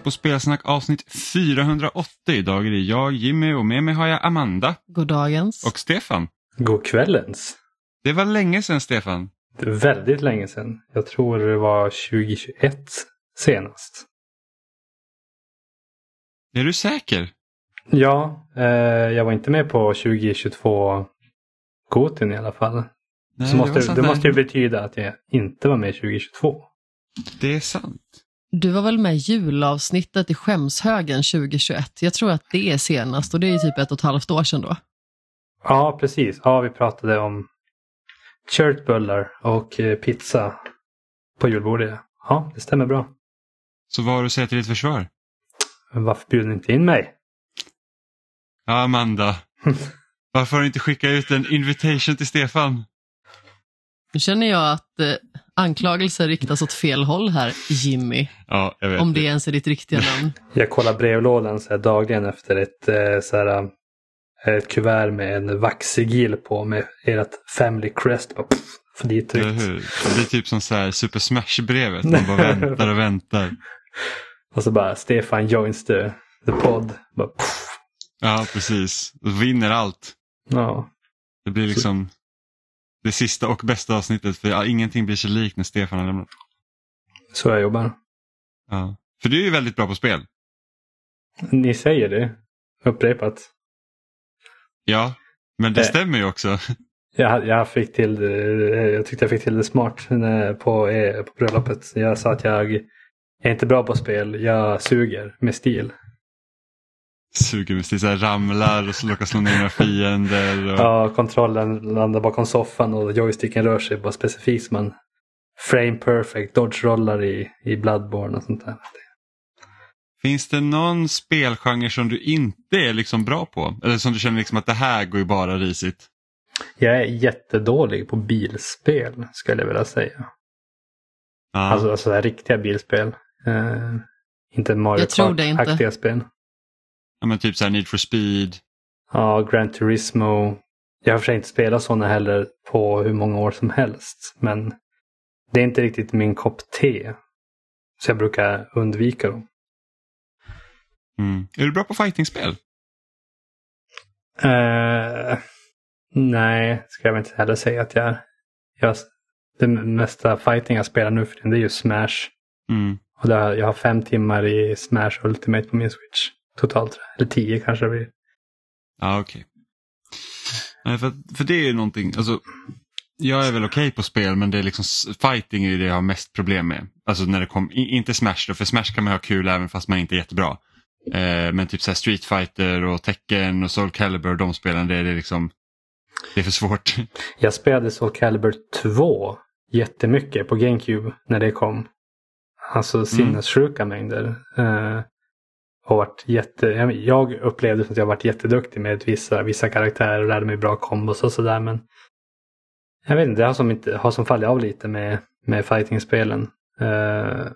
Lyssnar på Spelsnack avsnitt 480. Idag är det jag, Jimmy och med mig har jag Amanda Goddagens. och Stefan. God kvällens. Det var länge sedan Stefan. Det är väldigt länge sedan. Jag tror det var 2021 senast. Är du säker? Ja, eh, jag var inte med på 2022 Gotin i alla fall. Nej, Så det måste, sant. det måste ju betyda att jag inte var med 2022. Det är sant. Du var väl med i julavsnittet i Skämshögen 2021? Jag tror att det är senast och det är typ ett och ett halvt år sedan då. Ja, precis. Ja, vi pratade om köttbullar och eh, pizza på julbordet. Ja, det stämmer bra. Så vad har du att säga till ditt försvar? Men varför bjuder ni inte in mig? Ja, Amanda. Varför har du inte skickat ut en invitation till Stefan? Nu känner jag att eh, anklagelser riktas åt fel håll här, Jimmy. Ja, jag vet. Om det ens är ditt riktiga namn. Jag kollar brevlådan så här dagligen efter ett, eh, så här, eh, ett kuvert med en vaxsigill på med ert Family Crest. Bara, pff, för tryckt. hur? Det blir typ som så här Super Smash-brevet. Man bara väntar och väntar. Och så bara Stefan joins the, the pod. Bara, Ja, precis. Och vinner allt. ja. Det blir liksom det sista och bästa avsnittet för ja, ingenting blir sig likt när Stefan har lämnat. Så jag jobbar. Ja. För du är ju väldigt bra på spel. Ni säger det. Upprepat. Ja, men det Eh. stämmer ju också. Jag, jag, fick till, jag tyckte jag fick till det smart på, eh, på bröllopet. Jag sa att jag är inte bra på spel. Jag suger med stil. Suger stil, så här, ramlar och så råkar slå ner några fiender. Och... Ja, kontrollen landar bakom soffan och joysticken rör sig bara specifikt man frame perfect, dodge-rollar i, i Bloodborne och sånt där. Finns det någon spelgenre som du inte är liksom bra på? Eller som du känner liksom att det här går ju bara risigt? Jag är jättedålig på bilspel skulle jag vilja säga. Ja. Alltså, alltså riktiga bilspel. Eh, inte Mario Jag. Kart-aktiga spel. Ja, men typ så här Need for speed. Ja, Gran Turismo. Jag har för sig inte spelat sådana heller på hur många år som helst. Men det är inte riktigt min kopp te. Så jag brukar undvika dem. Mm. Är du bra på fightingspel? Eh, nej, ska jag inte heller säga att jag är. Jag, det mesta fighting jag spelar nu för tiden det är ju Smash. Mm. Och där, jag har fem timmar i Smash Ultimate på min Switch. Totalt. Eller tio kanske det blir. Ja, okej. Nej, för, för det är ju någonting, alltså, jag är väl okej på spel men det är liksom, fighting är det jag har mest problem med. Alltså när det kom, i- inte Smash då, för Smash kan man ha kul även fast man inte är jättebra. Eh, men typ så här Street Fighter och Tekken och Soul Calibur, de spelen, det är det liksom, det är för svårt. Jag spelade Soul Calibur 2 jättemycket på GameCube när det kom. Alltså sinnessjuka mängder. Eh, och varit jätte, jag upplevde att jag varit jätteduktig med vissa, vissa karaktärer och lärde mig bra kombos och sådär. Men jag vet inte, det har som, inte, har som fallit av lite med, med fightingspelen. Uh,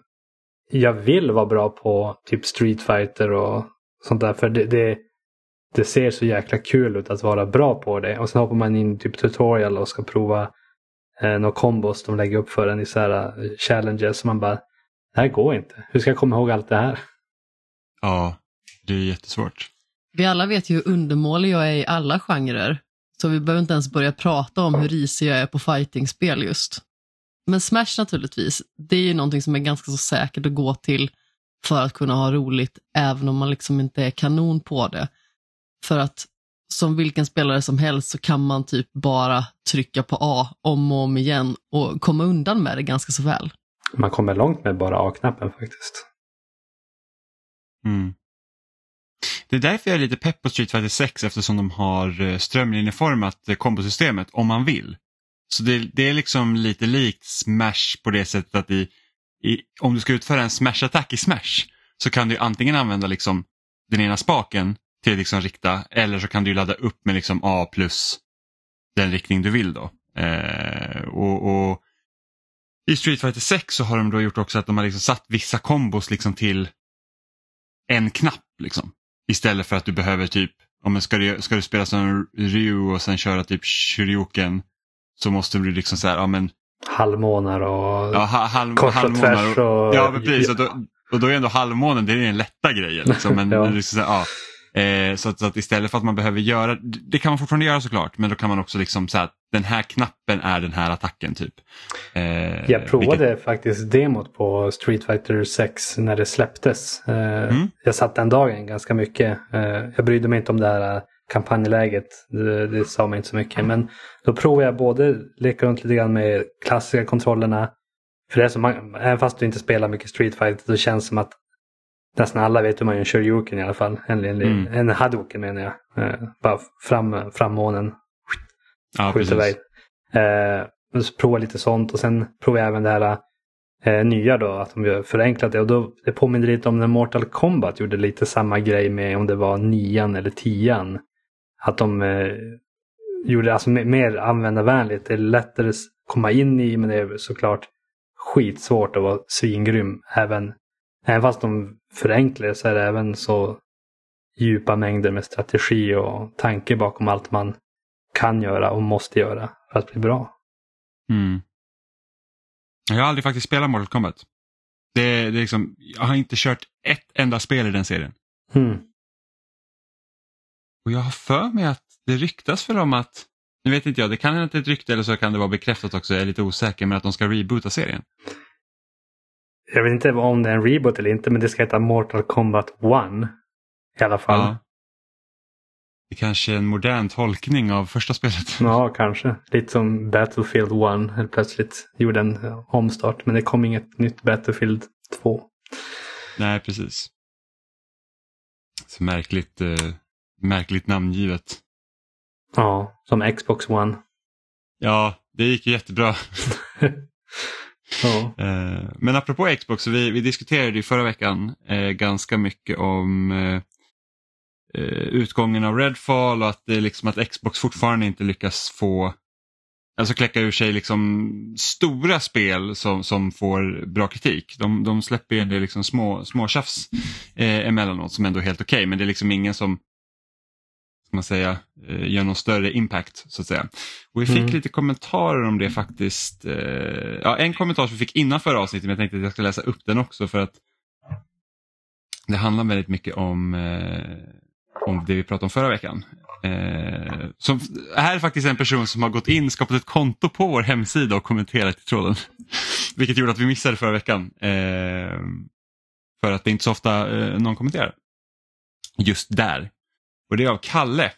jag vill vara bra på typ Street Fighter och sånt där. För det, det, det ser så jäkla kul ut att vara bra på det. Och sen hoppar man in i typ tutorial och ska prova eh, några kombos de lägger upp för en i så här eh, challenges. Och man bara, det här går inte. Hur ska jag komma ihåg allt det här? Ja, det är jättesvårt. Vi alla vet ju hur undermålig jag är i alla genrer. Så vi behöver inte ens börja prata om hur risig jag är på fightingspel just. Men Smash naturligtvis, det är ju någonting som är ganska så säkert att gå till för att kunna ha roligt, även om man liksom inte är kanon på det. För att som vilken spelare som helst så kan man typ bara trycka på A om och om igen och komma undan med det ganska så väl. Man kommer långt med bara A-knappen faktiskt. Mm. Det är därför jag är lite pepp på Street Fighter 6 eftersom de har eh, strömlinjeformat eh, kombosystemet om man vill. Så det, det är liksom lite likt Smash på det sättet att i, i, om du ska utföra en Smash-attack i Smash så kan du antingen använda liksom den ena spaken till att liksom rikta eller så kan du ladda upp med liksom A plus den riktning du vill då. Eh, och, och I Street Fighter 6 så har de då gjort också att de har liksom satt vissa kombos liksom till en knapp liksom. Istället för att du behöver typ, om ska, du, ska du spela som Ryu och sen köra typ Shoryuken så måste du liksom så här, ja men Halvmånar och ja, ha- halv, kors och halvmånar tvärs och... Ja, precis. Och då, och då är ändå halvmånen det är den lätta grejen. Liksom. Men, Ja. är så, ja. Eh, så, att, så att istället för att man behöver göra, det kan man fortfarande göra såklart, men då kan man också liksom säga att den här knappen är den här attacken typ. Eh, Jag provade vilket- faktiskt demot på Street Fighter 6 när det släpptes. Eh, Mm. Jag satt den dagen ganska mycket. Eh, Jag brydde mig inte om det här eh, kampanjläget. Det, det sa mig inte så mycket. Men då provade jag både leka runt lite grann med klassiska kontrollerna. För det är som man, även fast du inte spelar mycket Street Fighter så känns det som att nästan alla vet hur man gör en shoryuken i alla fall. En, en, Mm. en hadouken menar jag. Eh, Bara fram, framånen ja, skjuta precis. iväg. Eh, så prova lite sånt och sen provar jag även det här eh, nya då, att de har förenklat det. Och då, det påminner lite om när Mortal Kombat gjorde lite samma grej med om det var nian eller tian. Att de eh, gjorde alltså mer, mer användarvänligt. Det är lättare att komma in i men det är såklart skitsvårt att vara svingrym. Även, även fast de förenklar så är det även så djupa mängder med strategi och tanke bakom allt man kan göra och måste göra för att bli bra. Mm. Jag har aldrig faktiskt spelat Mortal Kombat. Det, det är liksom, jag har inte kört ett enda spel i den serien. Mm. Och jag har för mig att det ryktas för dem att, nu vet inte jag, det kan hända att det är ett rykte eller så kan det vara bekräftat också, jag är lite osäker, men att de ska reboota serien. Jag vet inte om det är en reboot eller inte men det ska heta Mortal Kombat 1. I alla fall. Ja. Det kanske är en modern tolkning av första spelet. Ja, kanske. Lite som Battlefield 1 helt plötsligt gjorde en omstart. Men det kom inget nytt Battlefield 2. Nej, precis. Så märkligt, eh, märkligt namngivet. Ja, som Xbox One. Ja, det gick ju jättebra. Ja. Eh, Men apropå Xbox, vi, vi diskuterade ju förra veckan eh, ganska mycket om eh, eh, utgången av Redfall och att, det är liksom att Xbox fortfarande inte lyckas få Alltså kläcka ur sig liksom stora spel som, som får bra kritik. De, de släpper ju en del liksom små, små tjafs eh, emellanåt som ändå är helt okej men det är liksom ingen som man säga, eh, gör någon större impact så att säga. Och vi fick Mm. lite kommentarer om det faktiskt. Eh, ja, en kommentar som vi fick innan förra avsnittet men jag tänkte att jag ska läsa upp den också för att det handlar väldigt mycket om, eh, om det vi pratade om förra veckan. Som, här är faktiskt en person som har gått in, skapat ett konto på vår hemsida och kommenterat i tråden. Vilket gjorde att vi missade förra veckan. För att det är inte så ofta någon kommenterar. Just där. Och det är av Kalle.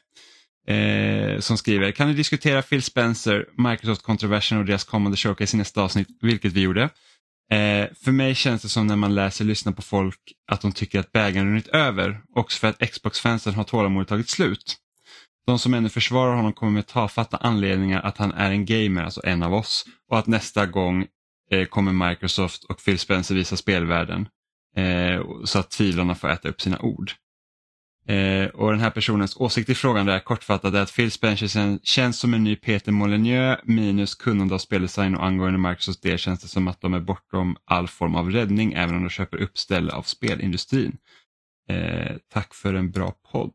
Eh, som skriver, kan ni diskutera Phil Spencer, Microsoft-kontroversen och deras kommande showcase i nästa avsnitt, vilket vi gjorde. Eh, för mig känns det som när man läser och lyssnar på folk att de tycker att bägaren runnit över, också för att Xbox-fansen har tålamodet tagit slut. De som ännu försvarar honom kommer med tafatta anledningar att han är en gamer, alltså en av oss, och att nästa gång eh, kommer Microsoft och Phil Spencer visa spelvärlden. Eh, så att tvivlarna får äta upp sina ord. Eh, och den här personens åsikt i frågan är kortfattat är att Phil Spencer känns som en ny Peter Molyneux minus kunnande av speldesign och angående Microsofts del känns det som att de är bortom all form av räddning även om de köper upp ställe av spelindustrin. Eh, tack för en bra podd.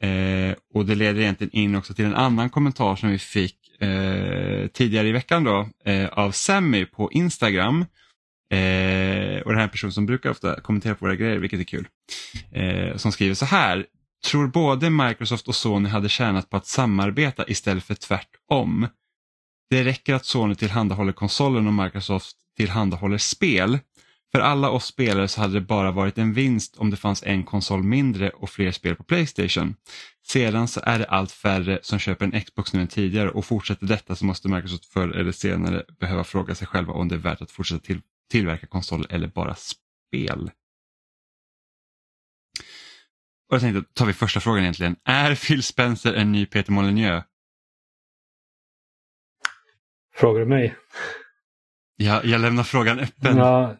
Eh, och det leder egentligen in också till en annan kommentar som vi fick eh, tidigare i veckan då eh, av Sammy på Instagram. Eh, och det här är en person som brukar ofta kommentera på våra grejer, vilket är kul. Eh, som skriver så här. Tror både Microsoft och Sony hade tjänat på att samarbeta istället för tvärtom. Det räcker att Sony tillhandahåller konsolen och Microsoft tillhandahåller spel. För alla oss spelare så hade det bara varit en vinst om det fanns en konsol mindre och fler spel på Playstation. Sedan så är det allt färre som köper en Xbox nu än tidigare och fortsätter detta så måste Microsoft förr eller senare behöva fråga sig själva om det är värt att fortsätta till, tillverka konsoler eller bara spel. Och jag tänkte, tar vi första frågan egentligen. Är Phil Spencer en ny Peter Molyneux? Frågar du mig? Jag, jag lämnar frågan öppen. Ja,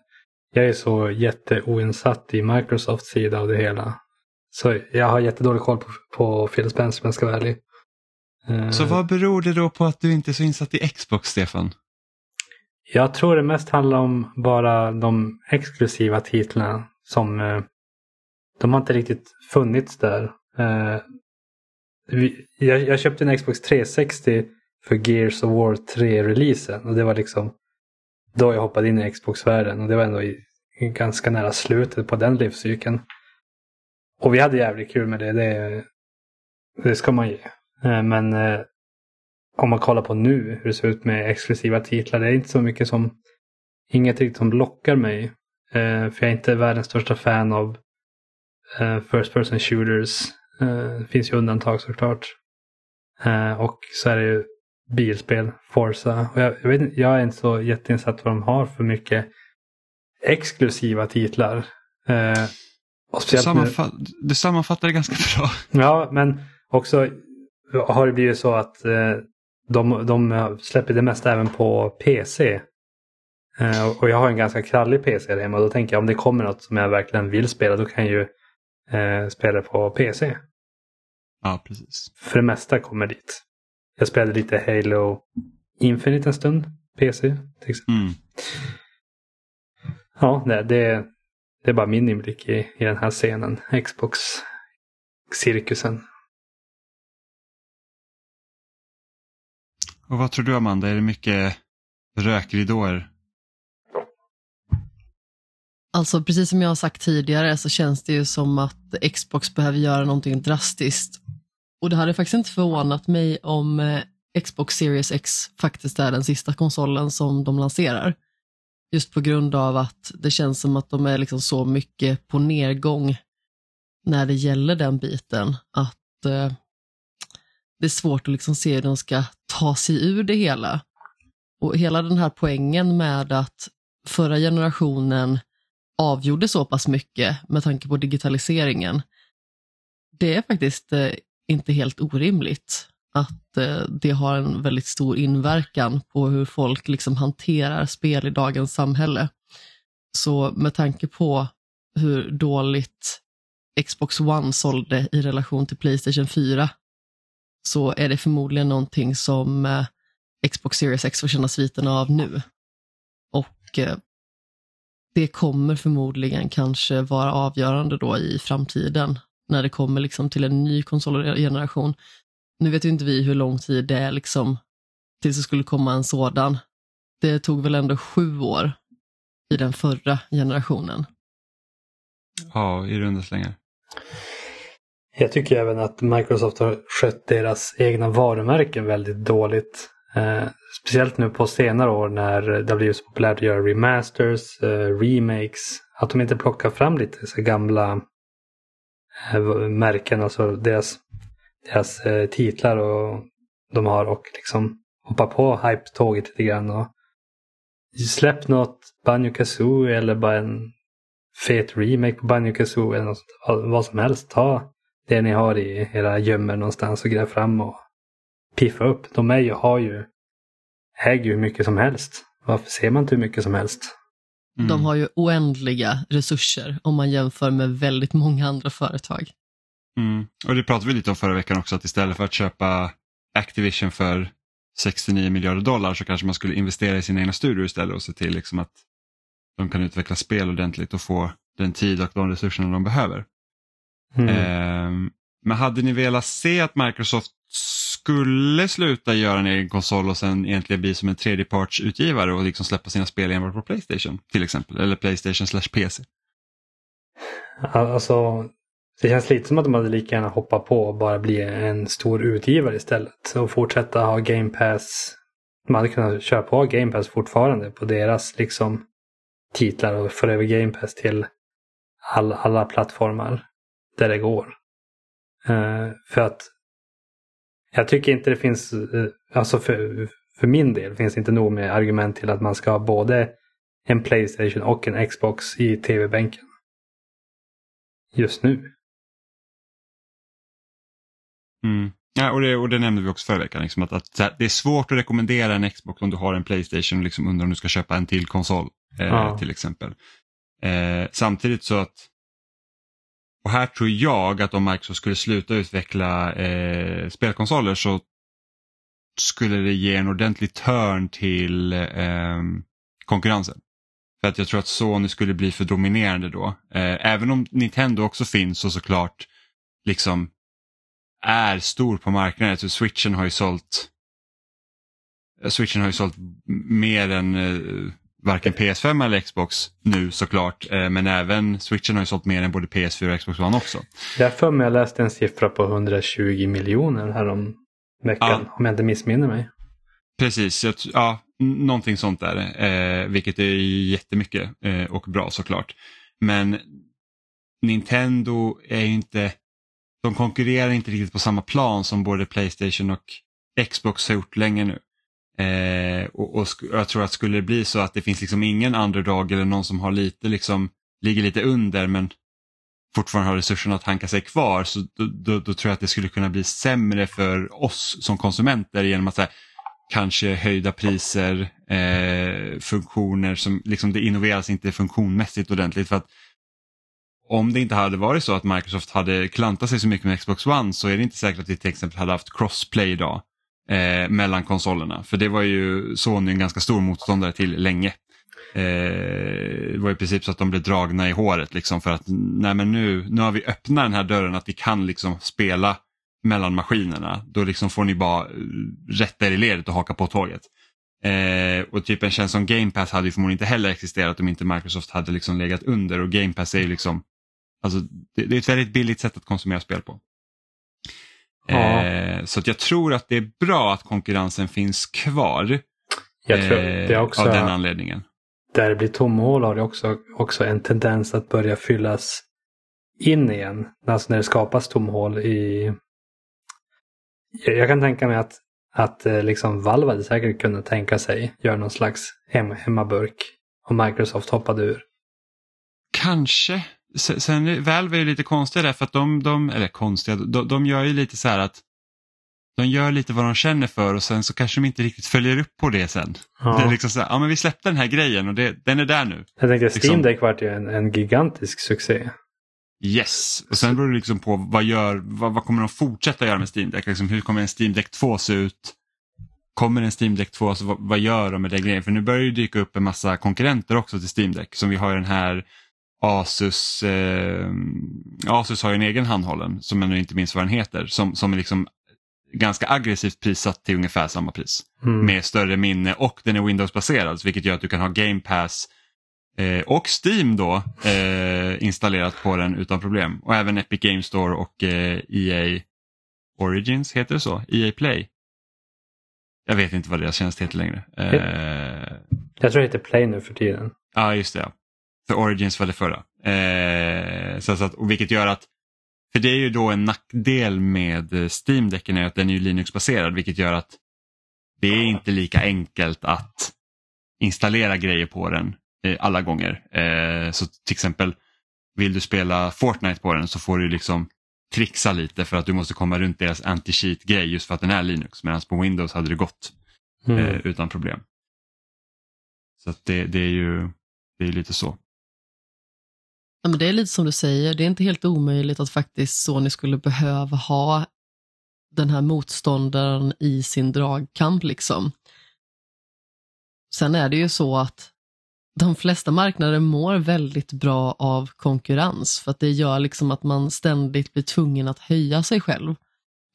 jag är så jätteoinsatt i Microsofts sida av det hela. Så jag har jättedålig koll på, på Phil Spencer om jag ska vara ärlig. Eh, Så vad beror det då på att du inte är så insatt i Xbox, Stefan? Jag tror det mest handlar om bara de exklusiva titlarna som eh, de har inte riktigt funnits där. Eh, vi, jag, jag köpte en Xbox 360 för Gears of War 3-releasen och det var liksom då jag hoppade in i Xbox-världen och det var ändå i ganska nära slutet på den livscykeln. Och vi hade jävligt kul med det. Det, det ska man ge. Eh, men eh, om man kollar på nu hur det ser ut med exklusiva titlar. Det är inte så mycket som, inget riktigt som lockar mig. Eh, för jag är inte världens största fan av First person shooters. Det finns ju undantag såklart. Och så är det ju bilspel, Forza. Och jag, jag, vet, jag är inte så jätteinsatt vad de har för mycket exklusiva titlar. Eh, och du, sammanfatt, du sammanfattar det ganska bra. Ja, men också har det blivit så att eh, de, de släpper det mesta även på PC. Eh, och jag har en ganska krallig PC där hemma och då tänker jag om det kommer något som jag verkligen vill spela då kan jag ju eh, spela på PC. Ja, precis. För det mesta kommer dit. Jag spelade lite Halo Infinite en stund, PC till exempel. Mm. Ja, det, det, det är bara min inblick i, i den här scenen, Xbox-cirkusen. Och vad tror du Amanda, är det mycket rökridåer? Alltså precis som jag har sagt tidigare så känns det ju som att Xbox behöver göra någonting drastiskt. Och det hade faktiskt inte förvånat mig om eh, Xbox Series X faktiskt är den sista konsolen som de lanserar. Just på grund av att det känns som att de är liksom så mycket på nedgång när det gäller den biten att eh, det är svårt att liksom se hur de ska ta sig ur det hela. Och hela den här poängen med att förra generationen avgjorde så pass mycket med tanke på digitaliseringen, det är faktiskt eh, inte helt orimligt att eh, det har en väldigt stor inverkan på hur folk liksom hanterar spel i dagens samhälle. Så med tanke på hur dåligt Xbox One sålde i relation till Playstation 4 så är det förmodligen någonting som eh, Xbox Series X får känna sviten av nu. Och eh, det kommer förmodligen kanske vara avgörande då i framtiden när det kommer liksom till en ny konsolgeneration. Nu vet ju inte vi hur lång tid det är liksom tills det skulle komma en sådan. Det tog väl ändå sju år i den förra generationen. Ja, i runda slängar. Jag tycker även att Microsoft har skött deras egna varumärken väldigt dåligt. Eh, speciellt nu på senare år när det har blivit så populärt att göra remasters, eh, remakes. Att de inte plockar fram lite så gamla eh, märken, alltså deras, deras eh, titlar och de har och liksom hoppa på hype-tåget lite grann. Och släpp något Banjo Kazooie eller bara en fet remake på Banjo Kazooie eller något, vad som helst. Ta det ni har i era gömmor någonstans och gräv fram och piffa upp. De är ju, har ju, äger ju hur mycket som helst. Varför ser man inte hur mycket som helst? Mm. De har ju oändliga resurser om man jämför med väldigt många andra företag. Mm. Och det pratade vi lite om förra veckan också, att istället för att köpa Activision för 69 miljarder dollar så kanske man skulle investera i sina egna studior istället och se till liksom att de kan utveckla spel ordentligt och få den tid och de resurserna de behöver. Mm. Eh, men hade ni velat se att Microsoft skulle sluta göra en egen konsol och sen egentligen bli som en tredjepartsutgivare och liksom släppa sina spel enbart på Playstation till exempel, eller Playstation slash PC? Alltså, det känns lite som att de hade lika gärna hoppat på och bara bli en stor utgivare istället och fortsätta ha Game Pass. De hade kunnat köra på Game Pass fortfarande på deras liksom titlar och föra över Game Pass till all, alla plattformar där det går. Uh, för att jag tycker inte det finns, uh, alltså för, för min del finns det inte nog med argument till att man ska ha både en Playstation och en Xbox i tv-bänken. Just nu. Mm. Ja, och, det, och det nämnde vi också förra veckan, liksom att, att, det är svårt att rekommendera en Xbox om du har en Playstation och liksom undrar om du ska köpa en till konsol eh, ja. till exempel. Eh, samtidigt så att och här tror jag att om Microsoft skulle sluta utveckla eh, spelkonsoler så skulle det ge en ordentlig törn till eh, konkurrensen. För att jag tror att Sony skulle bli för dominerande då. Eh, även om Nintendo också finns och såklart liksom är stor på marknaden. Så Switchen har ju sålt Switchen har ju sålt mer än, eh, varken PS5 eller Xbox nu såklart, eh, men även switchen har ju sålt mer än både PS4 och Xbox One också. Jag för mig jag läste en siffra på 120 miljoner härom veckan, ja. om jag inte missminner mig. Precis, ja, någonting sånt där, eh, vilket är jättemycket eh, och bra såklart. Men Nintendo är inte, de konkurrerar inte riktigt på samma plan som både Playstation och Xbox har gjort länge nu. Eh, och, och, jag tror att skulle det bli så att det finns liksom ingen underdog eller någon som har lite liksom, ligger lite under men fortfarande har resurserna att hanka sig kvar så då, då, då, tror jag att det skulle kunna bli sämre för oss som konsumenter genom att här, kanske höjda priser, eh, funktioner som liksom det innoveras inte funktionmässigt ordentligt. för att om det inte hade varit så att Microsoft hade klantat sig så mycket med Xbox One så är det inte säkert att vi till exempel hade haft crossplay idag eh, mellan konsolerna. För det var ju Sony en ganska stor motståndare till länge. Eh, det var i princip så att de blev dragna i håret liksom för att nej men nu, nu har vi öppnat den här dörren att vi kan liksom spela mellan maskinerna. Då liksom får ni bara rätta er i ledet och haka på tåget. Eh, och typ en tjänst som Game Pass hade ju förmodligen inte heller existerat om inte Microsoft hade liksom legat under och Game Pass är ju liksom Alltså, det, det, är ett väldigt billigt sätt att konsumera spel på. Ja. Eh, så jag tror att det är bra att konkurrensen finns kvar. Jag tror det är också, av den anledningen. Där det blir tomhål har det också, också en tendens att börja fyllas in igen. Alltså när det skapas tomhål i... Jag kan tänka mig att, att eh, liksom Valve hade säkert kunnat tänka sig göra någon slags hem, hemmaburk om Microsoft hoppade ur. Kanske. Sen Valve är ju lite konstiga där för att de, de eller konstiga, de, de gör ju lite så här att de gör lite vad de känner för och sen så kanske de inte riktigt följer upp på det sen. Ja. Det är liksom så här, ja men vi släppte den här grejen och det, den är där nu. Jag tänkte liksom. Steam Deck vart ju en, en gigantisk succé. Yes, och sen beror det liksom på vad, gör, vad, vad kommer de fortsätta göra med Steam Deck? Liksom, hur kommer en Steam Deck 2 se ut? Kommer en Steam Deck 2, alltså, vad, vad gör de med den grejen? För nu börjar det dyka upp en massa konkurrenter också till Steam Deck. Som vi har den här Asus, eh, Asus har ju en egen handhållen som jag nu inte minns vad den heter som, som är liksom ganska aggressivt prissatt till ungefär samma pris. Mm. Med större minne och den är Windows-baserad vilket gör att du kan ha Game Pass eh, och Steam då eh, installerat på den utan problem. Och även Epic Game Store och eh, EA Origins, heter det så? EA Play? Jag vet inte vad deras tjänst heter längre. Eh, jag tror det heter Play nu för tiden. Ja, just det. För Origins var det förra. Eh, så att, och vilket gör att, för det är ju då en nackdel med Steam-däcken är att den är Linux-baserad vilket gör att det är inte lika enkelt att installera grejer på den eh, alla gånger. Eh, så till exempel vill du spela Fortnite på den så får du liksom trixa lite för att du måste komma runt deras anti-cheat-grej just för att den är Linux medan på Windows hade det gått mm. eh, utan problem. Så det, det, är ju det är lite så. Ja, men det är lite som du säger, det är inte helt omöjligt att faktiskt Sony skulle behöva ha den här motståndaren i sin dragkamp. Liksom. Sen är det ju så att de flesta marknader mår väldigt bra av konkurrens för att det gör liksom att man ständigt blir tvungen att höja sig själv.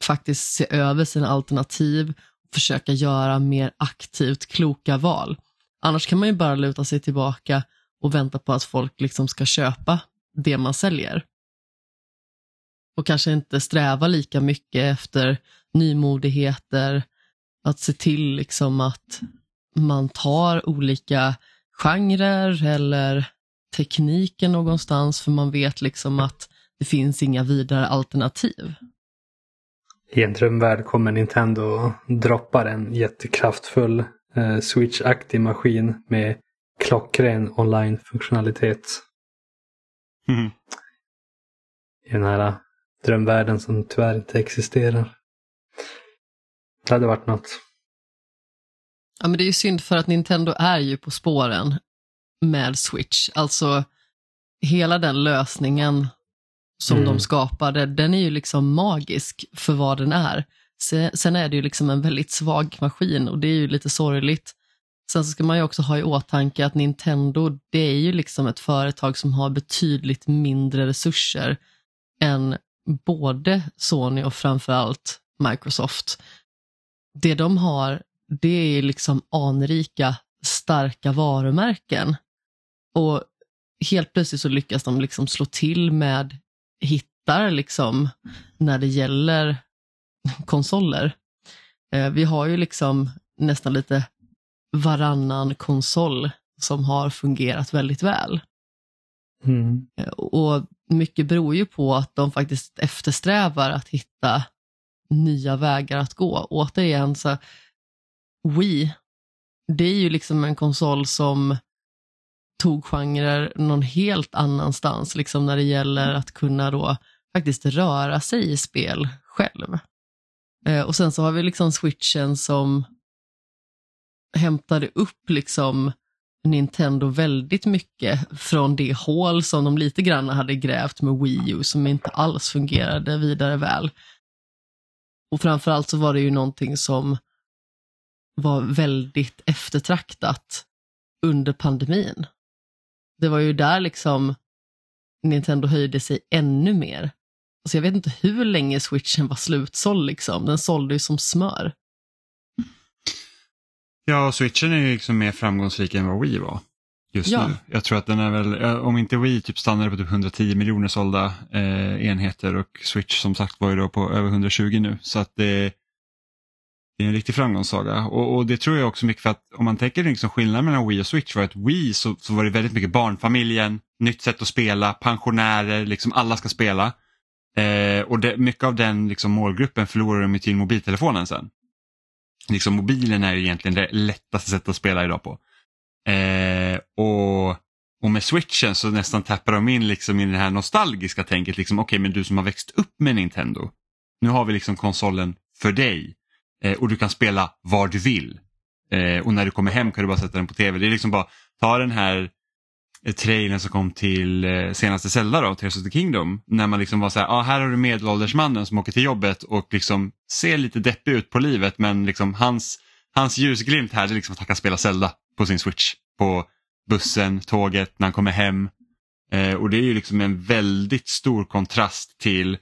Faktiskt se över sina alternativ och försöka göra mer aktivt kloka val. Annars kan man ju bara luta sig tillbaka och vänta på att folk liksom ska köpa det man säljer. Och kanske inte sträva lika mycket efter nymodigheter, att se till liksom att man tar olika genrer eller tekniken någonstans för man vet liksom att det finns inga vidare alternativ. I en drömvärld kommer Nintendo droppa en jättekraftfull eh, Switch-aktig maskin med klockren online-funktionalitet. Mm. I den här drömvärlden som tyvärr inte existerar. Det hade varit något. Ja, men det är ju synd för att Nintendo är ju på spåren med Switch. Alltså hela den lösningen som mm. de skapade, den är ju liksom magisk för vad den är. Sen är det ju liksom en väldigt svag maskin och det är ju lite sorgligt Sen så ska man ju också ha i åtanke att Nintendo, det är ju liksom ett företag som har betydligt mindre resurser än både Sony och framförallt Microsoft. Det de har, det är liksom anrika starka varumärken. Och helt plötsligt så lyckas de liksom slå till med hittar liksom när det gäller konsoler. Eh, vi har ju liksom nästan lite varannan konsol som har fungerat väldigt väl. Mm. Eh, Och mycket beror ju på att de faktiskt eftersträvar att hitta nya vägar att gå. Återigen, så Wii, det är ju liksom en konsol som tog genrer någon helt annanstans, liksom när det gäller att kunna då faktiskt röra sig i spel själv. Eh, och sen så har vi liksom switchen som hämtade upp liksom Nintendo väldigt mycket från det hål som de lite grann hade grävt med Wii U som inte alls fungerade vidare väl. Och framförallt så var det ju någonting som var väldigt eftertraktat under pandemin. Det var ju där liksom Nintendo höjde sig ännu mer. Alltså jag vet inte hur länge switchen var slutsåld liksom. Den sålde ju som smör. Ja, switchen är ju liksom mer framgångsrik än vad Wii var just Ja. nu. Jag tror att den är väl, om inte Wii typ stannade på typ 110 miljoner sålda eh, enheter och Switch som sagt var ju då på över 120 nu. Så att det, det är en riktig framgångssaga. Och, och det tror jag också mycket för att om man tänker liksom skillnaden mellan Wii och Switch var att Wii så, så var det väldigt mycket barnfamiljen, nytt sätt att spela, pensionärer, liksom alla ska spela. Eh, och det, mycket av den liksom, målgruppen förlorar de till mobiltelefonen sen. Liksom mobilen är ju egentligen det lättaste sättet att spela idag på. Eh, och, och med switchen så nästan tappar de in liksom i det här nostalgiska tänket. Liksom, Okej, men du som har växt upp med Nintendo. Nu har vi liksom konsolen för dig. Eh, och du kan spela var du vill. Eh, och när du kommer hem kan du bara sätta den på tv. Det är liksom bara, ta den här eh, Eh, trailern som kom till eh, senaste Zelda då, Tears of the Kingdom. När man liksom var så här, ah, här har du medelåldersmannen som åker till jobbet och liksom ser lite deppig ut på livet men liksom hans, hans ljusglimt här är liksom att han kan spela Zelda på sin switch. På bussen, tåget, när han kommer hem. Eh, och det är ju liksom en väldigt stor kontrast till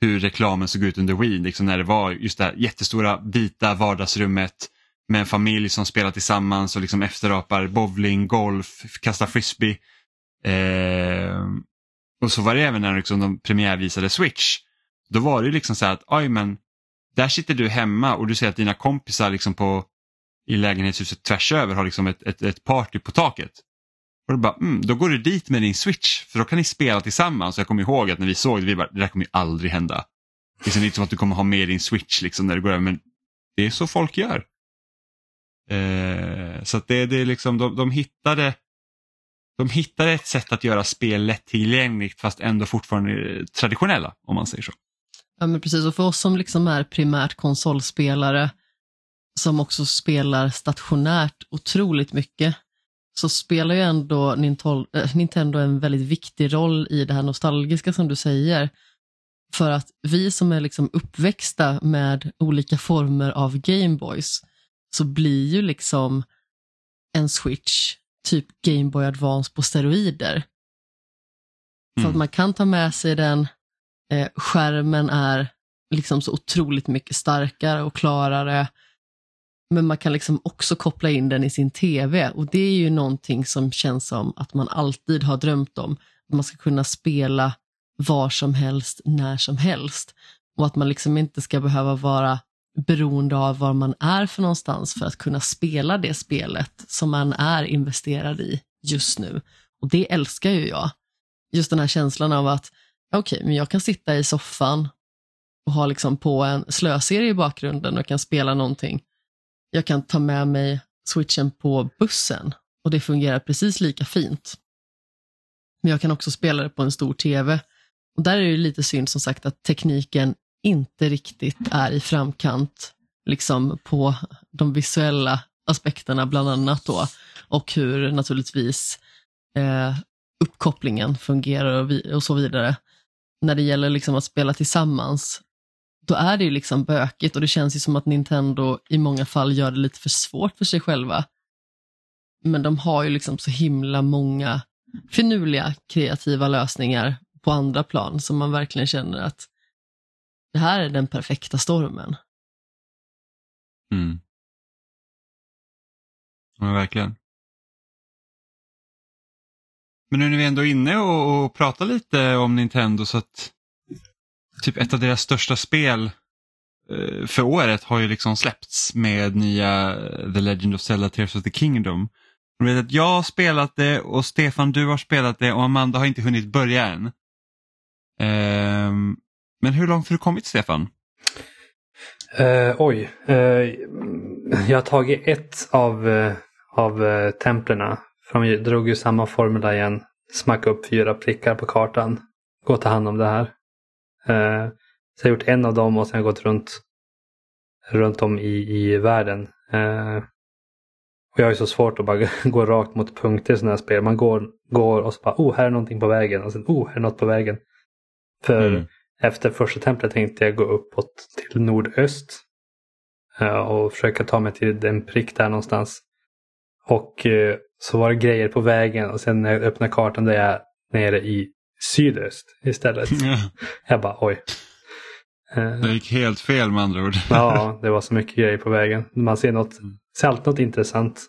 hur reklamen såg ut under Wii. Liksom när det var just det här jättestora vita vardagsrummet med en familj som spelar tillsammans och liksom efterapar bowling, golf, kastar frisbee. Eh, och så var det även när liksom de premiärvisade Switch. Då var det liksom så här att, oj men, där sitter du hemma och du ser att dina kompisar liksom på, i lägenhetshuset tvärs över har liksom ett, ett, ett party på taket. Och då, bara, mm, då går du dit med din Switch för då kan ni spela tillsammans. Och jag kommer ihåg att när vi såg det, vi bara, det där kommer ju aldrig hända. Liksom, det är inte som att du kommer ha med din Switch liksom när du går över, men det är så folk gör. Eh, så att det, det är liksom, de, de hittade de hittade ett sätt att göra spel lättillgängligt fast ändå fortfarande eh, traditionella om man säger så. Ja, men precis. Och för oss som liksom är primärt konsolspelare, som också spelar stationärt otroligt mycket, så spelar ju ändå Nintendo, eh, Nintendo en väldigt viktig roll i det här nostalgiska som du säger. För att vi som är liksom uppväxta med olika former av Gameboys, så blir ju liksom en Switch typ Game Boy Advance på steroider. Mm. att man kan ta med sig den, eh, skärmen är liksom så otroligt mycket starkare och klarare. Men man kan liksom också koppla in den i sin TV och det är ju någonting som känns som att man alltid har drömt om. Att man ska kunna spela var som helst, när som helst. Och att man liksom inte ska behöva vara beroende av var man är för någonstans för att kunna spela det spelet som man är investerad i just nu. Och det älskar ju jag. Just den här känslan av att, okej, men jag kan sitta i soffan och ha liksom på en slöserie i bakgrunden och kan spela någonting. Jag kan ta med mig switchen på bussen och det fungerar precis lika fint. Men jag kan också spela det på en stor tv. Och där är det lite synd som sagt att tekniken inte riktigt är i framkant liksom på de visuella aspekterna bland annat då och hur naturligtvis eh, uppkopplingen fungerar och, vi, och så vidare. När det gäller liksom att spela tillsammans, då är det ju liksom bökigt och det känns ju som att Nintendo i många fall gör det lite för svårt för sig själva. Men de har ju liksom så himla många finurliga kreativa lösningar på andra plan som man verkligen känner att det här är den perfekta stormen. Mm. Ja, verkligen. Men nu när vi ändå är inne och, och pratar lite om Nintendo så att typ ett av deras största spel eh, för året har ju liksom släppts med nya eh, The Legend of Zelda Tears of the Kingdom. Jag vet att jag har spelat det och Stefan du har spelat det och Amanda har inte hunnit börja än. Ehm, men hur långt har du kommit Stefan? Eh, oj. Eh, jag har tagit ett av, eh, av uh, templerna. För de drog ju samma formula igen. Smacka upp fyra prickar på kartan. Gå och ta hand om det här. Så jag har gjort en av dem och sen gått runt, runt om i, i världen. och jag har ju så svårt att bara gå rakt mot punkter i sådana här spel. Man går, går och så bara, oh här är någonting på vägen. Och sen, oh här är något på vägen. För mm. Efter första templet tänkte jag gå uppåt till nordöst. Och försöka ta mig till en prick där någonstans. Och så var det grejer på vägen och sen när jag öppnade kartan där jag nere i sydöst istället. Ja. Jag bara oj. Det gick helt fel med andra ord. ja, det var så mycket grejer på vägen. Man ser, något, mm. ser alltid något intressant.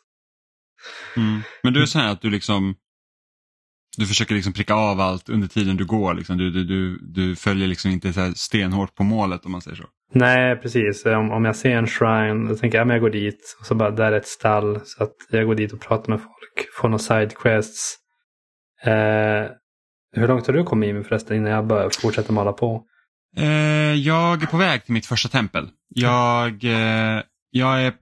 Mm. Men du är så här att du liksom du försöker liksom pricka av allt under tiden du går. Liksom. Du, du, du, du följer liksom inte så stenhårt på målet om man säger så. Nej, precis. Om, om jag ser en shrine då tänker jag att jag går dit och så bara där är ett stall. Så att jag går dit och pratar med folk, får några sidequests. Eh, hur långt har du kommit in förresten innan jag börjar fortsätta mala på? Eh, jag är på väg till mitt första tempel. Jag, eh, jag är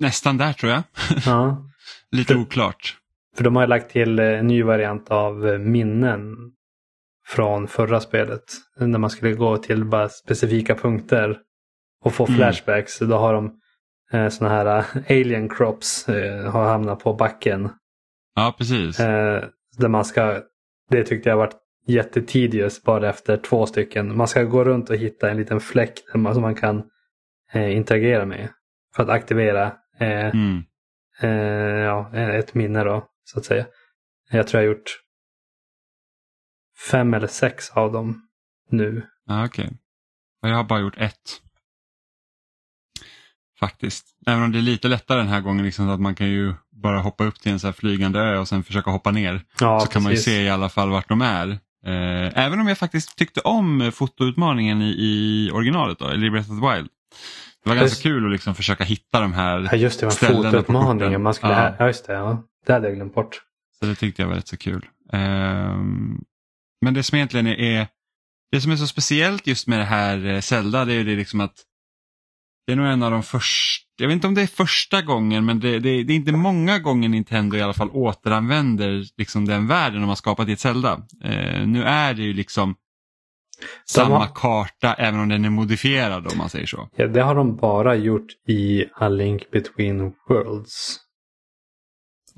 nästan där tror jag. Ja. Lite oklart. För de har lagt till en ny variant av eh, minnen från förra spelet. När man skulle gå till bara specifika punkter och få mm. flashbacks. Då har de eh, såna här uh, alien crops eh, har hamnat på backen. Ja, precis. Eh, där man ska, det tyckte jag varit jättetidious bara efter två stycken. Man ska gå runt och hitta en liten fläck som man kan eh, interagera med. För att aktivera eh, mm. Eh, ja, ett minne då, så att säga. Jag tror jag har gjort fem eller sex av dem nu. Ah, Okej. Okay. Jag har bara gjort ett. Faktiskt. Även om det är lite lättare den här gången, liksom, att man kan ju bara hoppa upp till en så här flygande ö och sen försöka hoppa ner. Ja, så precis. kan man ju se i alla fall vart de är. Eh, även om jag faktiskt tyckte om fotoutmaningen i, i originalet, då, eller i Breath of the Wild. Det var ganska just, kul att liksom försöka hitta de här Ja just det, var fotoutmaningen. Man skulle, ja. ja just det, ja. Det hade jag glömt bort. Så det tyckte jag var rätt så kul. Um, men det som egentligen är, det som är så speciellt just med det här eh, Zelda det är det liksom att det är nog en av de första, jag vet inte om det är första gången men det, det, det är inte många gånger Nintendo i alla fall återanvänder liksom den världen de har skapat i ett Zelda. Eh, nu är det ju liksom samma har... karta även om den är modifierad om man säger så. Ja, det har de bara gjort i A Link Between Worlds.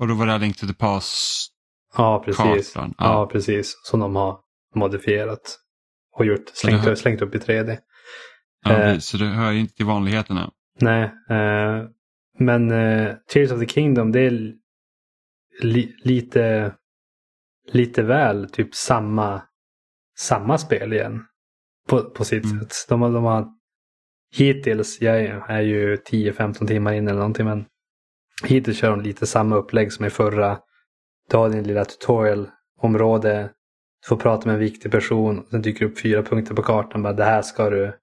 Och då var det Link to the Past Ja, precis. Ja. ja. precis. Som de har modifierat och gjort, slängt, hör... slängt upp i 3D. Ja, eh, så det hör ju inte till vanligheterna. Nej, eh, men eh, Tears of the Kingdom det är li lite, lite väl typ samma, samma spel igen. På, på sitt mm. sätt. De, de har hittills, jag är ju 10-15 timmar in eller någonting, men hittills kör de lite samma upplägg som i förra du har din lilla tutorial-område. Du får prata med en viktig person. Sen dyker upp fyra punkter på kartan. Bara, det här ska du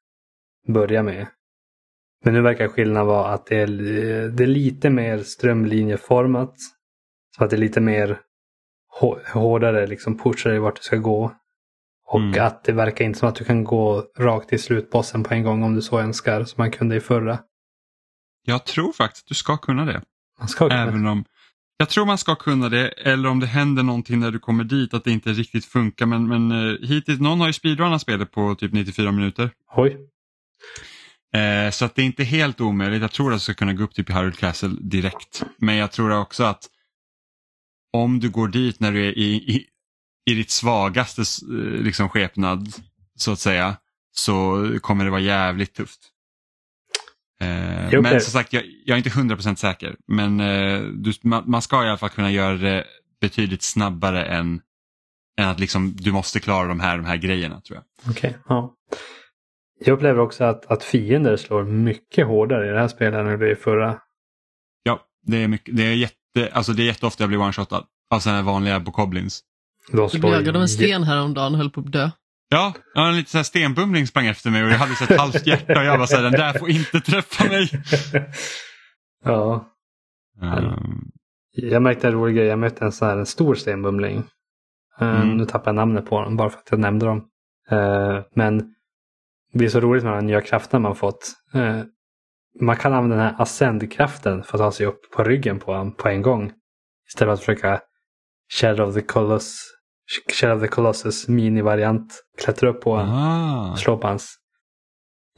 börja med. Men nu verkar skillnaden vara att det är, det är lite mer strömlinjeformat. Så att det är lite mer hårdare liksom pushar dig vart du ska gå. Och mm. att det verkar inte som att du kan gå rakt till slutbossen på en gång om du så önskar som man kunde i förra. Jag tror faktiskt att du ska kunna det. Även om jag tror man ska kunna det eller om det händer någonting när du kommer dit att det inte riktigt funkar men, men uh, hittills, någon har ju speedrunat spelet på typ 94 minuter. Oj. Uh, så att det är inte helt omöjligt. Jag tror att du ska kunna gå upp typ i Hyrule Castle direkt. Men jag tror också att om du går dit när du är i, i, i ditt svagaste uh, liksom, skepnad så att säga så kommer det vara jävligt tufft. Eh, men som sagt, jag, jag, är inte 100% säker. Men eh, du, man, man, ska i alla fall kunna göra det betydligt snabbare än, än att liksom, du måste klara de här, de här grejerna tror jag. Okay, ja. Jag upplever också att, att fiender slår mycket hårdare i det här spelet än det i förra. Ja, Det är, mycket, det är, jätte, alltså det är jätteofta jag blir one-shotad av sådana här vanliga bokoblins. Slår blev jagad av en sten häromdagen och höll på att dö. Ja, en liten så här stenbumling sprang efter mig och jag hade så ett halvt hjärta och jag var så här, den där får inte träffa mig. ja. Um, Jag märkte en rolig grej. Jag mötte en sån här en stor stenbumling. Eh, Mm. Nu tappar jag namnet på dem bara för att jag nämnde dem. Eh, men det är så roligt med de nya krafterna man fått. Man kan använda den här ascend-kraften för att ta sig upp på ryggen på honom på en gång. Istället för att försöka Shadow of the Colossus, Shadow of the Colossus mini-variant. Klättra upp på honom. ah. slå på hans...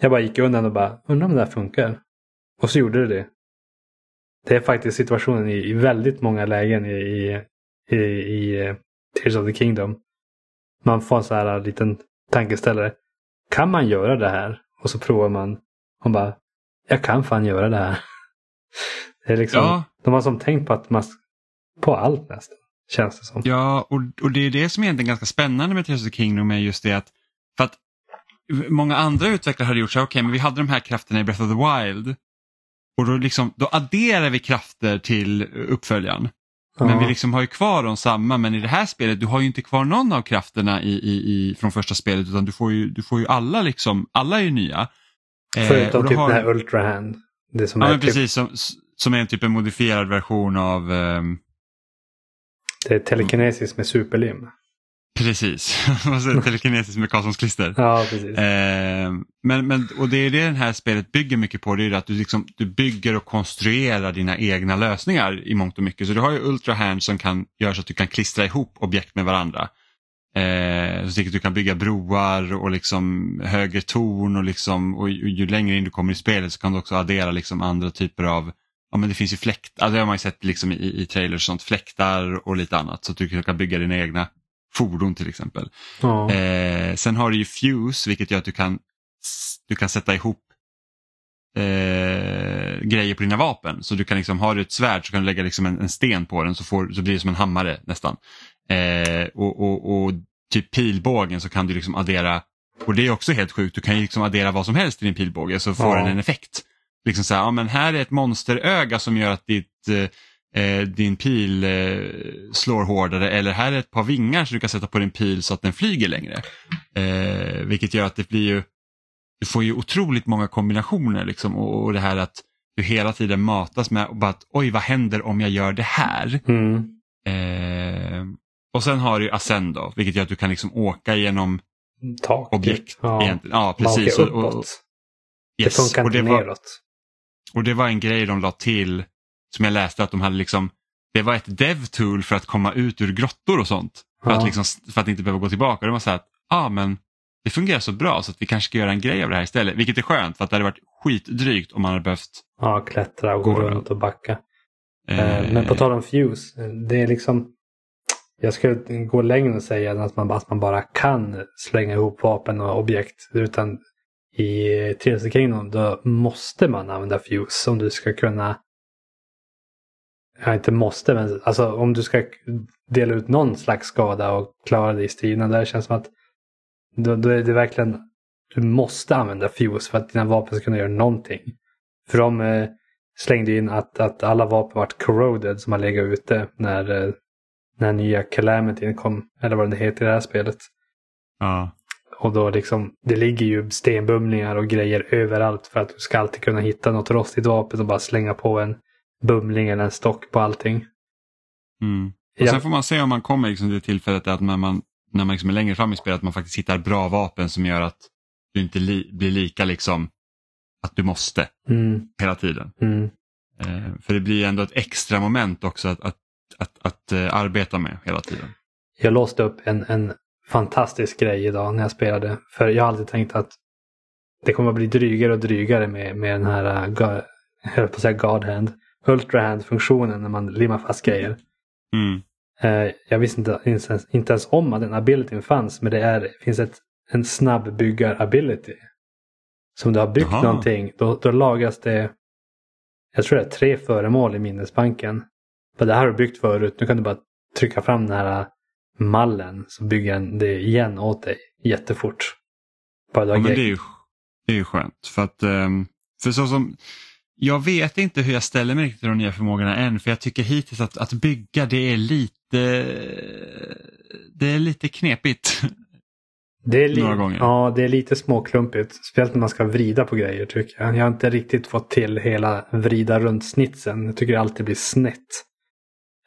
Jag bara gick undan och bara, undrar om det här funkar. Och så gjorde det det. Det är faktiskt situationen i, i väldigt många lägen i, i, i, i eh, Tears of the Kingdom. Man får en sån här liten tankeställare. Kan man göra det här? Och så provar man och bara, jag kan fan göra det här. Det är liksom, Ja. De har som tänkt på att man, på allt nästan, känns det som. Ja, och, och det är det som är egentligen ganska spännande med Tears of the Kingdom är just det att, för att många andra utvecklare hade gjort så här, okej men vi hade de här krafterna i Breath of the Wild och då, liksom, då adderar vi krafter till uppföljaren. Men Ja. vi liksom har ju kvar de samma, men i det här spelet, du har ju inte kvar någon av krafterna i, i, i, från första spelet utan du får ju, du får ju alla liksom, alla är ju nya. Eh, Förutom då typ har- den här Ultra Hand. Det som Ja är men typ, precis, som, som är en typ en modifierad version av ehm, det är telekinesis med superlim. Precis, och så telekinesis med Karlssons klister. Ja, precis. Eh, men, men, och det är det det här spelet bygger mycket på, det är att du, liksom, du bygger och konstruerar dina egna lösningar i mångt och mycket. Så du har ju Ultra Hand som kan göra så att du kan klistra ihop objekt med varandra. Eh, så att du kan bygga broar och liksom högre torn och, liksom, och ju, ju längre in du kommer i spelet så kan du också addera liksom andra typer av Ja men det finns ju fläkt, alltså det har man ju sett liksom i, i trailers sånt, fläktar och lite annat så att du kan bygga dina egna fordon till exempel. Ja. Eh, sen har du ju Fuse vilket gör att du kan, du kan sätta ihop eh, grejer på dina vapen. Så du kan liksom, har du ett svärd så kan du lägga liksom en, en sten på den så, får, så blir det som en hammare nästan. Eh, och, och, och typ pilbågen så kan du liksom addera, och det är också helt sjukt, du kan liksom addera vad som helst i din pilbåge så får Ja. den en effekt. Liksom så här, ja, men här är ett monsteröga som gör att ditt eh, eh, din pil eh, slår hårdare eller här är ett par vingar som du kan sätta på din pil så att den flyger längre. Eh, vilket gör att det blir ju, du får ju otroligt många kombinationer liksom och, och det här att du hela tiden matas med och bara att oj vad händer om jag gör det här. Mm. Eh, och sen har du ju Ascendo vilket gör att du kan liksom åka genom Tak. objekt. Ja. ja precis. åker Och- och- uppåt. yes. Det funkar inte det var, neråt. Och det var en grej de la till som jag läste att de hade liksom det var ett dev-tool för att komma ut ur grottor och sånt. För, Ja. att, liksom, för att inte behöva gå tillbaka. Det var så här att ah, men det fungerar så bra så att vi kanske ska göra en grej av det här istället. Vilket är skönt för att det hade varit skitdrygt om man hade behövt. Ja, klättra och gå runt och backa. Eh, Eh, Men på tal om Fuse. Det är liksom. Jag skulle gå längre och säga att man, att man bara kan slänga ihop vapen och objekt. Utan i 3D Kingdom då måste man använda Fuse om du ska kunna. Ja, inte måste, men alltså om du ska dela ut någon slags skada och klara dig i striderna. Där känns det som att då, då är det verkligen. Du måste använda Fuse för att dina vapen ska kunna göra någonting. För de eh, slängde in att, att alla vapen vart corroded som har legat ute när, eh, när nya Calamity kom. Eller vad det heter i det här spelet. ja. Och då liksom, det ligger ju stenbumlingar och grejer överallt för att du ska alltid kunna hitta något rostigt vapen och bara slänga på en bumling eller en stock på allting. Mm. Och Ja. Sen får man se om man kommer liksom till tillfället att när man, när man liksom är längre fram i spelet att man faktiskt hittar bra vapen som gör att du inte li, blir lika liksom att du måste Mm, hela tiden. mm. Eh, för det blir ändå ett extra moment också att, att, att, att eh, arbeta med hela tiden. Jag låste upp en, en fantastisk grej idag när jag spelade. För jag har alltid tänkt att det kommer att bli drygare och drygare med, med den här, God, jag höll på att säga God Hand, Ultra Hand-funktionen när man limmar fast grejer. Mm. Eh, jag visste inte, inte, ens, inte ens om att den abilityn fanns, men det är, finns ett, en snabb byggar-ability. Så om du har byggt Jaha. någonting, då, då lagas det, jag tror det är tre föremål i minnesbanken. För det här har du byggt förut, nu kan du bara trycka fram den här mallen så bygger den det igen åt dig jättefort. Bara Ja, men det är ju, det är ju skönt. För att, ehm, för så som, jag vet inte hur jag ställer mig till de nya förmågorna än för jag tycker hittills att, att bygga det är lite det är lite knepigt. Det är, li- Några gånger. Ja, det är lite småklumpigt. Speciellt när man ska vrida på grejer tycker jag. Jag har inte riktigt fått till hela vrida runt snitsen. Jag tycker det alltid blir snett.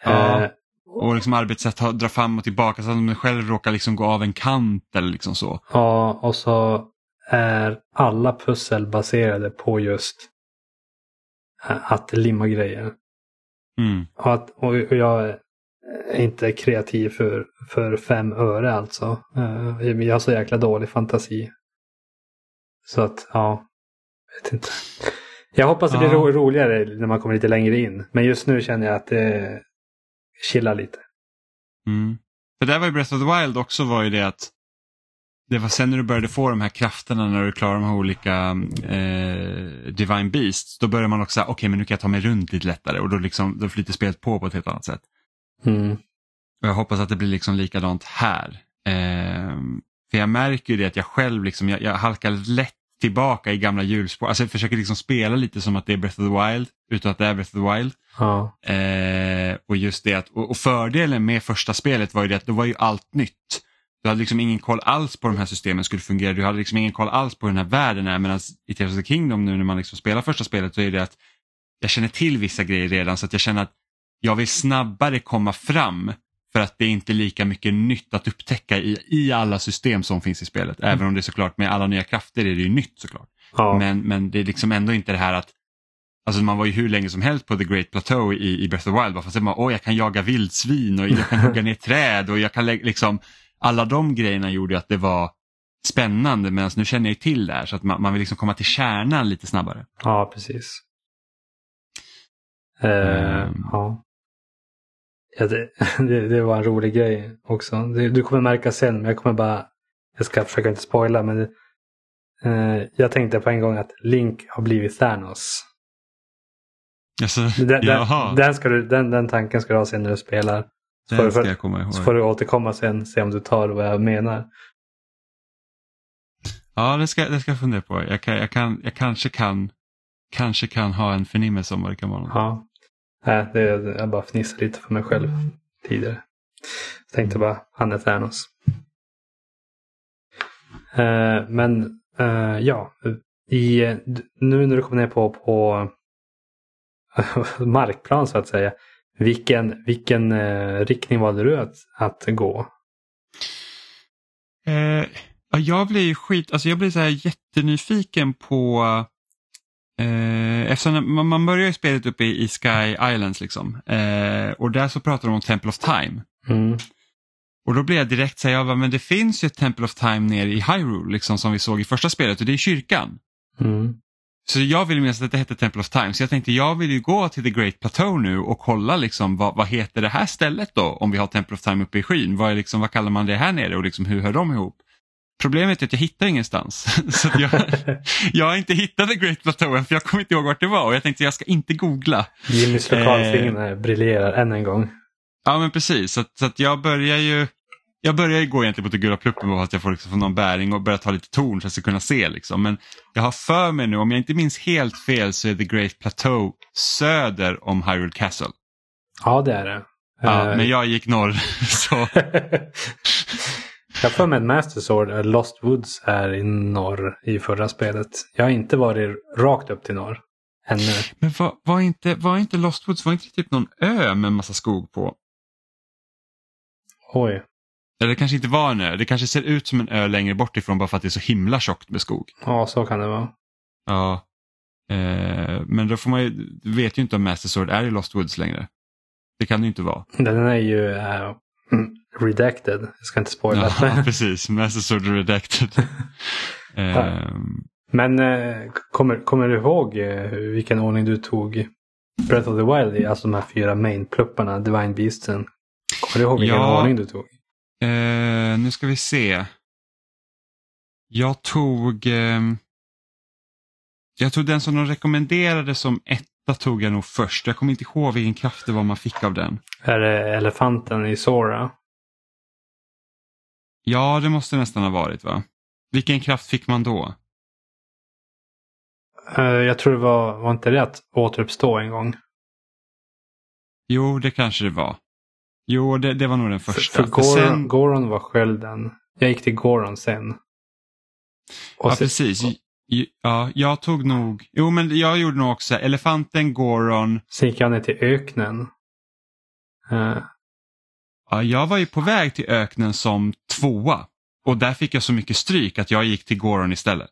Ja. Eh, Och liksom arbetssätt dra fram och tillbaka så att man själv råkar liksom gå av en kant eller liksom så. ja, och så är alla pussel baserade på just eh, att limma grejer. Mm. Och, att, och jag är inte kreativ för, för fem öre alltså. Eh, Jag har så jäkla dålig fantasi. Så att, ja. Vet inte. Jag hoppas det blir Ja. ro, roligare när man kommer lite längre in. Men just nu känner jag att det chillar lite. Mm. För där var ju Breath of the Wild också var ju det att det var sen när du började få de här krafterna när du klarar de här olika eh, Divine Beasts. Då börjar man också säga, okej men nu kan jag ta mig runt lite lättare och då, liksom, då flyter spelet på på ett helt annat sätt. Mm. Och jag hoppas att det blir liksom likadant här. Ehm, för jag märker ju det att jag själv liksom, jag, jag halkar lätt tillbaka i gamla hjulspår. Alltså jag försöker liksom spela lite som att det är Breath of the Wild utan att det är Breath of the Wild. Ja. Eh, och just det att, och, och fördelen med första spelet var ju det att då var ju allt nytt. Du hade liksom ingen koll alls på hur de här systemen skulle fungera. Du hade liksom ingen koll alls på hur den här världen är. Medan i Tears of the Kingdom nu när man liksom spelar första spelet så är det att jag känner till vissa grejer redan så att jag känner att jag vill snabbare komma fram för att det är inte lika mycket nytt att upptäcka i, i alla system som finns i spelet. Även om det är såklart med alla nya krafter är det ju nytt såklart. ja. Men, men det är liksom ändå inte det här att Alltså man var ju hur länge som helst på The Great Plateau i, i Breath of the Wild. Bara för att säga, åh jag kan jaga vildsvin och jag kan hugga ner träd och jag kan liksom Alla de grejerna gjorde att det var spännande medan nu känner jag ju till det här så att man, man vill liksom komma till kärnan lite snabbare. ja, precis. Eh, Mm. Ja. Ja, det, det, det var en rolig grej också. Du kommer märka sen, men jag kommer bara... Jag ska försöka inte spoila, men eh, jag tänkte på en gång att Link har blivit Thanos. Alltså, Den, den, den, ska du, den, den tanken ska du ha sen när du spelar. Så, får, ska du- jag komma ihåg. så får du återkomma sen se om du tar vad jag menar. Ja, det ska, det ska jag fundera på. Jag, kan, jag, kan, jag kanske kan kanske kan ha en förnimmelse om vad det kan vara. Ja. Nej, det, jag bara fnissade lite för mig själv tidigare. Jag tänkte bara, han är Thanos. Eh, men eh, ja, i, nu när du kommer ner på, på markplan så att säga. Vilken, vilken eh, riktning valde du att, att gå? Eh, ja, jag blir skit, alltså jag blir så här jättenyfiken på Eh, eftersom man, man börjar ju spelet uppe i, i Sky Islands liksom. Eh, och där så pratar de om Temple of Time. Mm. Och då blir jag direkt så här, bara, men det finns ju ett Temple of Time nere i Hyrule liksom som vi såg i första spelet och det är kyrkan. Mm. Så jag vill minnas att det hette Temple of Time. Så jag tänkte jag vill ju gå till The Great Plateau nu och kolla liksom vad, vad heter det här stället då om vi har Temple of Time uppe i skyn. Vad, är liksom, vad kallar man det här nere och liksom, hur hör de ihop? Problemet är att jag hittar ingenstans. så att jag, jag har inte hittat The Great Plateau än för jag kommer inte ihåg vart det var och jag tänkte jag ska inte googla. Jimmys lokalsinne briljerar än en gång. Ja men precis, så, att, så att jag börjar ju jag börjar ju gå egentligen mot den gula pluppen för att jag får liksom någon bäring och börja ta lite torn så att jag ska kunna se. Liksom. Men jag har för mig nu, om jag inte minns helt fel så är The Great Plateau söder om Hyrule Castle. Ja, det är det. Ja, Eh, men jag gick norr. Så. jag för mig att Master Sword, eh, Lost Woods, är i norr i förra spelet. Jag har inte varit rakt upp till norr ännu. Men var, var, inte, var inte Lost Woods, var inte typ någon ö med massa skog på? Oj. Eller det kanske inte var en ö, det kanske ser ut som en ö längre bort ifrån bara för att det är så himla tjockt med skog. Ja, så kan det vara. Ja. Eh, men då får man ju, vet ju inte om Master Sword är i Lost Woods längre. Det kan det ju inte vara. Den är ju mm, redacted. Jag ska inte spoila. Ja, precis. Master Sword Redacted. Ehm, Men eh, kommer, kommer du ihåg eh, vilken ordning du tog Breath of the Wild i? Alltså de här fyra main-plupparna, Divine Beasten. Kommer du ihåg vilken Ja. ordning du tog? eh, nu ska vi se. Jag tog ehm, Jag tog den som de rekommenderade som etta tog jag nog först. Jag kommer inte ihåg vilken kraft det var man fick av den. Är det elefanten i Sora? Ja, det måste nästan ha varit va? Vilken kraft fick man då? Eh, jag tror det var, var inte det att återuppstå en gång? Jo, det kanske det var. Jo, det, det var nog den första. För, för Goron, sen, Goron var skölden. Jag gick till Goron sen. Och ja, sen- precis. Ja, jag tog nog, jo men jag gjorde nog också elefanten, Goron. Sen gick jag ner till öknen. Ja, jag var ju på väg till öknen som tvåa. Och där fick jag så mycket stryk att jag gick till Goron istället.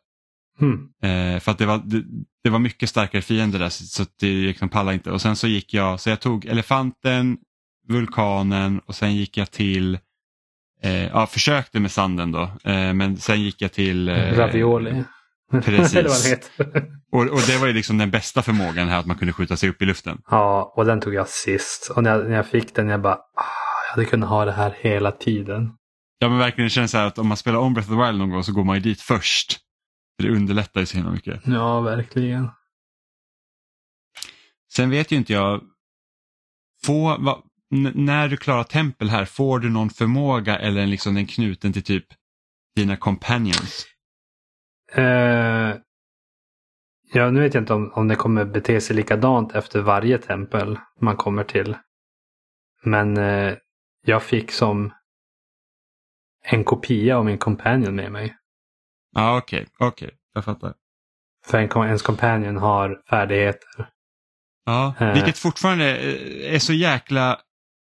hmm. Eh, för att det var, det, det var mycket starkare fiender där så, det liksom pallade inte. Och sen så gick jag, så jag tog elefanten, vulkanen och sen gick jag till, eh, ja försökte med sanden då, eh, men sen gick jag till eh, Ravioli. precis. Och, och det var ju liksom den bästa förmågan här att man kunde skjuta sig upp i luften. ja, och den tog jag sist. Och när jag, när jag fick den jag bara, ah, hade kunnat ha det här hela tiden. Ja men verkligen det känns så här att om man spelar om Breath of the Wild någon gång så går man ju dit först. För det underlättar ju så himla mycket. Ja, verkligen. Sen vet ju inte jag, få, va, när du klarar tempel här, får du någon förmåga eller en liksom den knuten till typ dina companions? Eh, ja, nu vet jag inte om, om det kommer bete sig likadant efter varje tempel man kommer till. Men eh, jag fick som en kopia av min companion med mig. Ja okej, okej, jag fattar. För en, ens companion har färdigheter. Ja, Eh. vilket fortfarande eh, är så jäkla...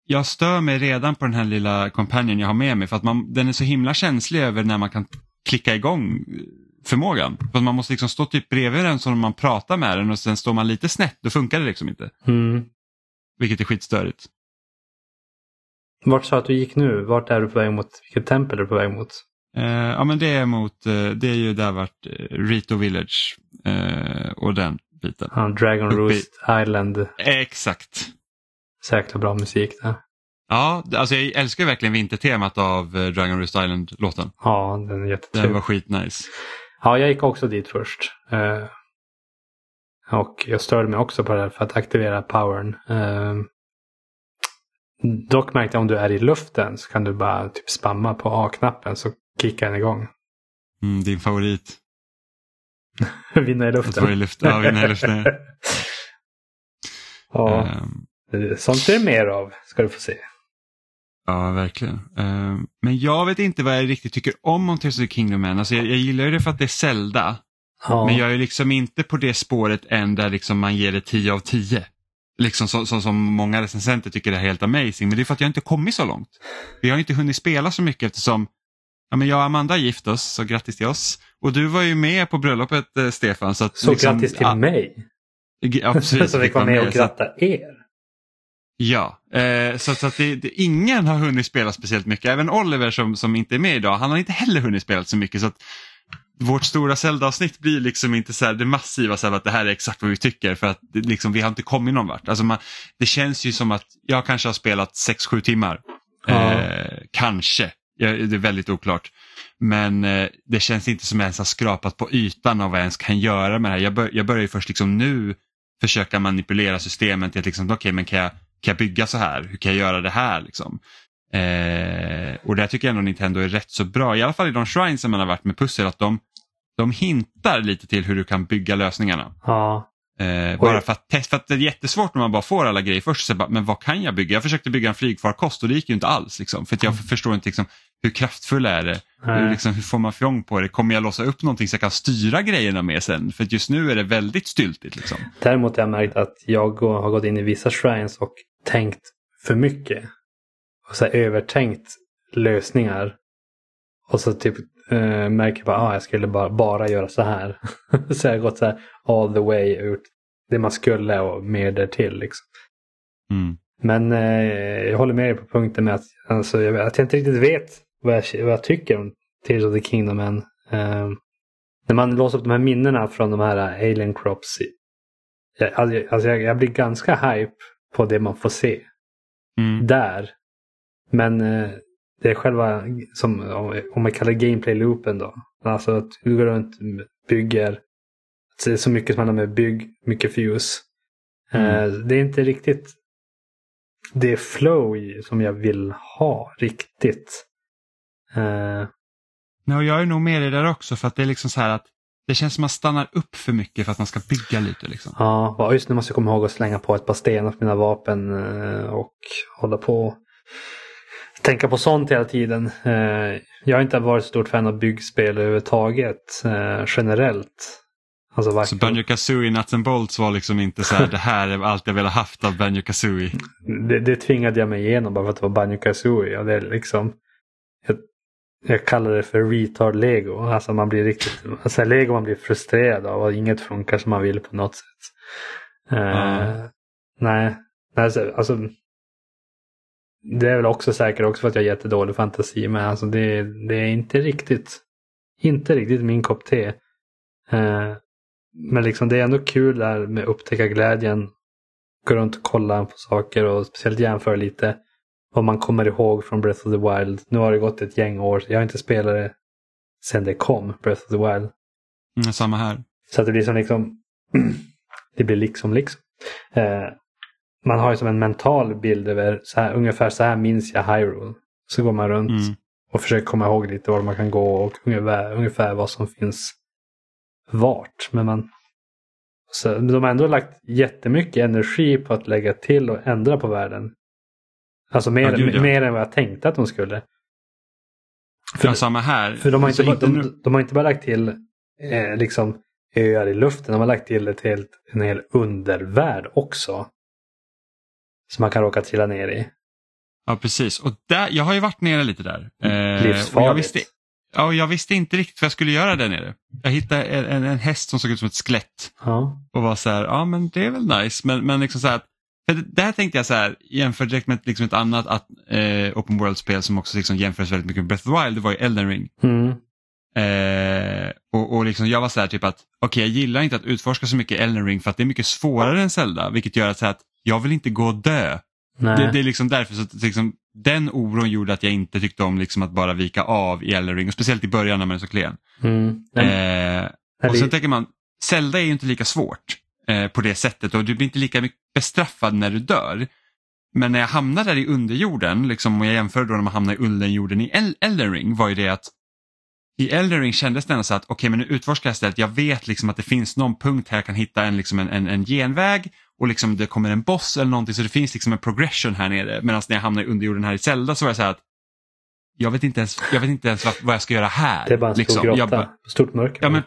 Jag stör mig redan på den här lilla companion jag har med mig för att man, den är så himla känslig över när man kan klicka igång eh, förmågan. För att man måste liksom stå typ bredvid den som man pratar med den och sen står man lite snett, då funkar det liksom inte. Mm. Vilket är skitstörigt. Vart sa att du gick nu? Vart är du på väg mot? Vilket tempel är du på väg mot? Eh, ja men det är mot, eh, det är ju där vart eh, Rito Village eh, och den biten. Ja, Dragon Uppe Roost Island. Exakt. Jäkla bra musik där. Ja, alltså jag älskar verkligen vintertemat av eh, Dragon Roost Island-låten. Ja, den är Den jättetrevlig. var skitnice. Ja, jag gick också dit först. Eh, och jag störde mig också på det här för att aktivera powern. Eh, dock märkte jag om du är i luften så kan du bara typ spamma på A-knappen så kickar den igång. Mm, din favorit. Vinna i Att luften. vara i luften. Ja, vinna i luften. ja, Ehm, sånt är det mer av ska du få se. ja, verkligen. Ehm, men jag vet inte vad jag riktigt tycker om om Tears of the Kingdom än. Alltså, jag, jag gillar ju det för att det är Zelda. Ja. Men jag är liksom inte på det spåret än där liksom man ger det 10 av 10. Liksom så, så, som många recensenter tycker det är helt amazing. Men det är för att jag inte kommit så långt. Vi har inte hunnit spela så mycket eftersom ja, men jag och Amanda gift oss, så grattis till oss. Och du var ju med på bröllopet eh, Stefan. Så, att, Så liksom, grattis till ja, mig. Ja, precis, så vi vara med och gratta er. Ja, eh, så, så att det, det, ingen har hunnit spela speciellt mycket. Även Oliver som, som inte är med idag, han har inte heller hunnit spela så mycket. Så att vårt stora Zelda-avsnitt blir liksom inte så här, det massiva så här, att det här är exakt vad vi tycker för att liksom, vi har inte kommit någon vart. Alltså man, det känns ju som att jag kanske har spelat 6-7 timmar. Ja. Eh, kanske, det är väldigt oklart. Men eh, det känns inte som att jag ens har skrapat på ytan av vad jag ens kan göra med det här. Jag, bör, jag börjar ju först liksom nu försöka manipulera systemen till att liksom, okej men kan jag, kan jag bygga så här? Hur kan jag göra det här? Liksom? Eh, och där tycker jag ändå Nintendo är rätt så bra, i alla fall i de shrines som man har varit med pussel, att de, de hintar lite till hur du kan bygga lösningarna. Ja, Eh, bara för att, för att det är jättesvårt när man bara får alla grejer först. Så bara, men vad kan jag bygga? Jag försökte bygga en flygfarkost och det gick ju inte alls. Liksom, för jag förstår inte liksom, hur kraftfull är det? Hur, liksom, hur får man fjong på det? Kommer jag låsa upp någonting så jag kan styra grejerna med sen? För just nu är det väldigt styltigt. Liksom. Däremot har jag märkt att jag har gått in i vissa shrines och tänkt för mycket. Och så här övertänkt lösningar. Och så typ eh, märker jag bara att ah, jag skulle bara, bara göra så här. så jag har gått så här all the way ut det man skulle och mer därtill. Liksom. Mm. Men eh, jag håller med dig på punkten med att, alltså, jag, att jag inte riktigt vet vad jag, vad jag tycker om Tears of the Kingdom än. Eh, när man låser upp de här minnena från de här Alien Crops. Jag, alltså, alltså, jag, jag blir ganska hype på det man får se Mm. där. Men eh, det är själva, som, om man kallar det gameplay-loopen då. Alltså att du går runt bygger. Att det är så mycket som handlar med bygg, mycket fuse. Eh, det är inte riktigt det flow som jag vill ha riktigt. Eh, Nej, och jag är nog med dig där också för att det är liksom så här att det känns som att man stannar upp för mycket för att man ska bygga lite. Liksom. Ja, just nu måste jag komma ihåg att slänga på ett par stenar på mina vapen och hålla på tänka på sånt hela tiden. Eh, jag har inte varit ett stort fan av byggspel överhuvudtaget eh, generellt. Alltså varken... Så Banjo Kazooie Nuts and Bolts var liksom inte så här, det här är allt jag velat haft av Banjo Kazooie. Det, det tvingade jag mig igenom bara för att det var Banjo Kazooie. Och det är liksom, jag, jag kallar det för retard lego. Alltså man blir riktigt, alltså lego man blir frustrerad av och inget funkar som man vill på något sätt. Uh, Nej, alltså, alltså det är väl också säkert också för att jag har jättedålig fantasi men alltså det, det är inte riktigt, inte riktigt min kopp te. Uh, men liksom det är ändå kul där med upptäcka glädjen. Gå runt och kolla på saker och speciellt jämföra lite vad man kommer ihåg från Breath of the Wild. Nu har det gått ett gäng år. Jag har inte spelat det sedan det kom, Breath of the Wild. Mm, samma här. Så att det blir som liksom, det blir liksom liksom. Eh, man har ju som en mental bild över, så här, ungefär så här minns jag Hyrule. Så går man runt mm. och försöker komma ihåg lite var man kan gå och ungefär, ungefär vad som finns vart. Men man, så de har ändå lagt jättemycket energi på att lägga till och ändra på världen. Alltså mer, ja, gud, ja. mer än vad jag tänkte att de skulle. För, ja, samma här. För de har inte, bara, inte de, de, har inte bara lagt till eh, liksom öar i luften, de har lagt till ett helt, en hel undervärld också. Som man kan råka trilla ner i. Ja, precis. Och där, jag har ju varit nere lite där. Eh, Livsfarligt. jag visste, Ja, jag visste inte riktigt vad jag skulle göra där nere. Jag hittade en, en, en häst som såg ut som ett skelett. Ja. Och var så här, ja men det är väl nice. Men, men liksom så här, för där tänkte jag så här, jämfört direkt med liksom ett annat att, eh, open world-spel som också liksom jämförs väldigt mycket med Breath of the Wild, det var ju Elden Ring. Mm. Eh, och, och liksom jag var så här typ att, okej okay, jag gillar inte att utforska så mycket Elden Ring för att det är mycket svårare än Zelda, vilket gör att, så här, att jag vill inte gå och dö. Det, det, är liksom därför så att, liksom, den oron gjorde att jag inte tyckte om liksom att bara vika av i Elden Ring, och speciellt i början när man är så klen. Mm. Eh, och sen tänker man, Zelda är ju inte lika svårt eh, på det sättet och du blir inte lika mycket bestraffad när du dör. Men när jag hamnade där i underjorden, liksom, och jag jämför då när man hamnar i underjorden i El Elden Ring, var ju det att i Elden Ring kändes det ändå så att okej okay, men nu utforskar jag stället, jag vet liksom att det finns någon punkt här jag kan hitta en, liksom en, en, en genväg och liksom det kommer en boss eller någonting så det finns liksom en progression här nere. Medan när jag hamnar i underjorden här i Zelda så var det så här att jag vet inte ens, jag vet inte ens vad, vad jag ska göra här. Det är bara en stor liksom. grotta, bara, stort mörker. Ja, men,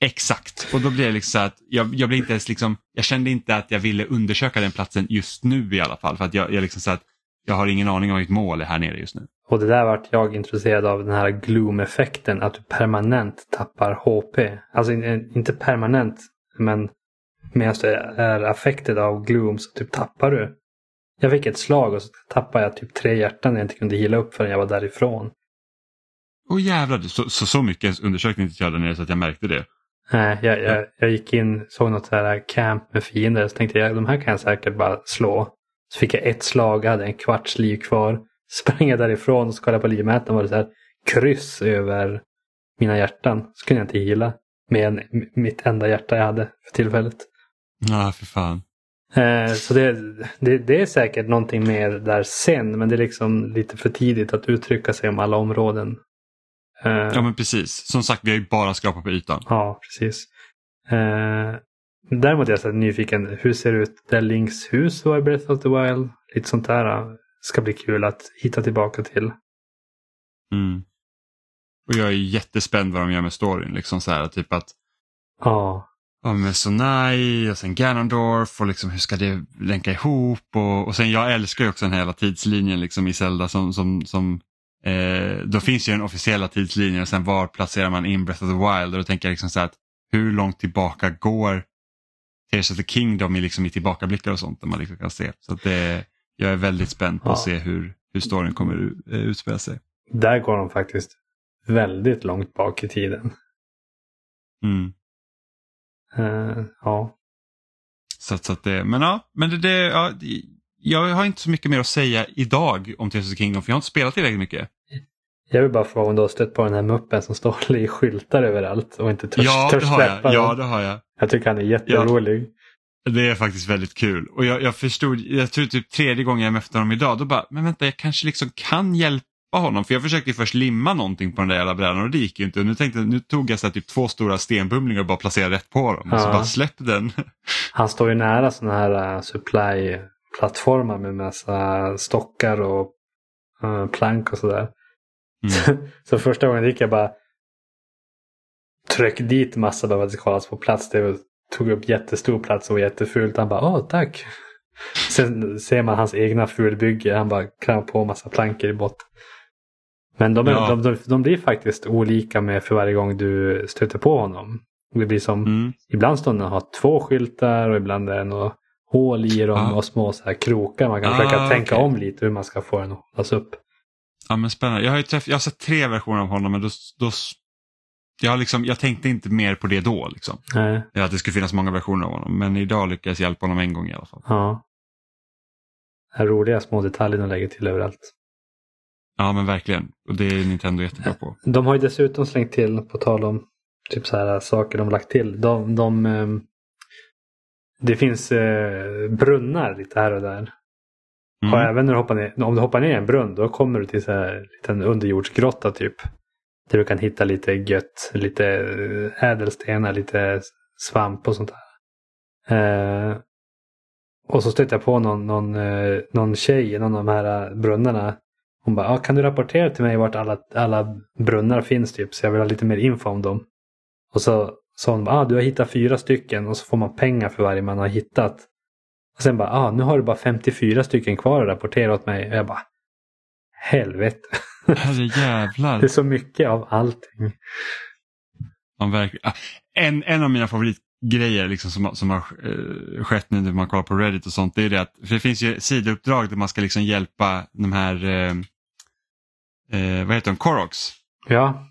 exakt, och då blir det liksom så att jag, jag blir inte ens liksom, jag kände inte att jag ville undersöka den platsen just nu i alla fall. För att jag, jag liksom så att jag har ingen aning om mitt mål är här nere just nu. Och det där vart jag intresserad av den här gloom-effekten, att du permanent tappar HP. Alltså inte permanent, men medan du är affected av gloom så typ tappar du. Jag fick ett slag och så tappade jag typ tre hjärtan jag inte kunde hila upp förrän jag var därifrån. Åh oh, jävlar, så, så, så mycket undersökning inte jag där nere så att jag märkte det. Nej, jag, jag, jag gick in, såg något här camp med fiender så tänkte jag de här kan jag säkert bara slå. Så fick jag ett slag, jag hade en kvarts liv kvar. Sprang jag därifrån och så kollade på livmätaren var det så här kryss över mina hjärtan. Så kunde jag inte hila med mitt enda hjärta jag hade för tillfället. Ja, för fan. Eh, så det, det, det, är säkert någonting mer där sen, men det är liksom lite för tidigt att uttrycka sig om alla områden. Eh, ja, men precis. Som sagt, vi har ju bara skrapat på ytan. Ja, precis. Eh, däremot är jag så nyfiken, hur ser det ut där Links hus var i Breath of the Wild? Lite sånt där ska bli kul att hitta tillbaka till. Mm. Och jag är jättespänd vad de gör med storyn. Liksom så här, typ att ja, med Sonai och sen Ganondorf och liksom hur ska det länka ihop och, och sen jag älskar ju också den här hela tidslinjen liksom i Zelda som, som, som eh, då finns ju den officiella tidslinjen och sen var placerar man in Breath of the Wild och då tänker jag liksom så att hur långt tillbaka går Tears of the Kingdom i, liksom i tillbakablickar och sånt där man liksom kan se. Så att det, jag är väldigt spänd på att se hur, hur storyn kommer eh, utspela sig. Där går de faktiskt väldigt långt bak i tiden. Mm. Uh, ja. Så, så att det, men ja, men det, det, ja, jag har inte så mycket mer att säga idag om Tears of the Kingdom för jag har inte spelat tillräckligt mycket. Jag vill bara fråga om du har stött på den här muppen som står i skyltar överallt och inte törs, ja, törs släppa Ja, det har jag. Jag tycker han är jätterolig. Ja, det är faktiskt väldigt kul. Och jag, jag förstod, jag tror typ tredje gången jag mötte honom idag, då bara, men vänta, jag kanske liksom kan hjälpa honom. För jag försökte först limma någonting på den där jävla brädan och det gick ju inte. Och nu, tänkte, nu tog jag så typ två stora stenbumlingar och bara placerade rätt på dem. Och så Ja. bara släpp den. Han står ju nära sådana här uh, supply-plattformar med massa stockar och uh, plank och sådär. Mm. Så första gången gick jag bara tryck dit massa bara för att det ska hållas på plats. Det tog upp jättestor plats och var jättefult. Han bara åh tack. Sen ser man hans egna fulbygge. Han bara kramar på massa plankor i botten. Men de, är, Ja. de, de, de blir faktiskt olika med för varje gång du stöter på honom. Det blir som Mm. Ibland står den har två skyltar och ibland är det något hål i dem Ah. och små så här krokar. Man kan Ah, försöka tänka okej. om lite hur man ska få den att hållas upp. Ja men spännande. Jag har, träff- jag har sett tre versioner av honom men då, då jag, liksom, jag tänkte inte mer på det då. Liksom. Nej, Att det skulle finnas många versioner av honom. Men idag lyckades jag hjälpa honom en gång i alla fall. ja. Roliga små detaljer de lägger till överallt. Ja men verkligen. Och det är Nintendo jättebra på. De har ju dessutom slängt till, på tal om typ så här saker de lagt till. De, de, ehm, det finns eh, brunnar lite här och där. Och Mm. även när du hoppar ner, om du hoppar ner i en brunn då kommer du till så här liten underjordsgrotta typ. Där du kan hitta lite gött, lite eh, ädelstenar, lite svamp och sånt där. Eh, och så stötte jag på någon, någon, eh, någon tjej i någon av de här brunnarna. Hon bara, ah, kan du rapportera till mig vart alla, alla brunnar finns typ så jag vill ha lite mer info om dem. Och så sa hon, ah, du har hittat fyra stycken och så får man pengar för varje man har hittat. Och sen bara, ah, nu har du bara 54 stycken kvar att rapportera åt mig. Och jag bara, helvete. Herre jävlar. Det är så mycket av allting. Verkligen. Ah, En, en av mina favoritgrejer liksom, som, som har eh, skett nu när man kollar på Reddit och sånt, det är det att för det finns ju sidouppdrag där man ska liksom hjälpa de här, eh, eh, vad heter de, Koroks. Ja,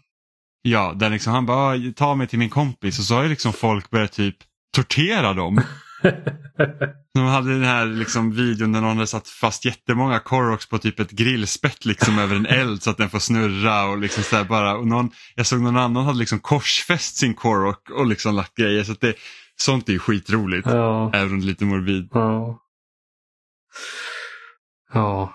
Ja, där liksom han bara, "Ah, ta mig till min kompis och så har ju liksom folk börjat typ tortera dem. De hade den här liksom videon där någon hade satt fast jättemånga Koroks på typ ett grillspett liksom över en eld så att den får snurra och liksom så bara. Och någon, jag såg någon annan hade liksom korsfäst sin Korok och liksom lagt grejer. Så det, sånt är ju skitroligt. ja, Även om det är lite morbid. ja. Ja,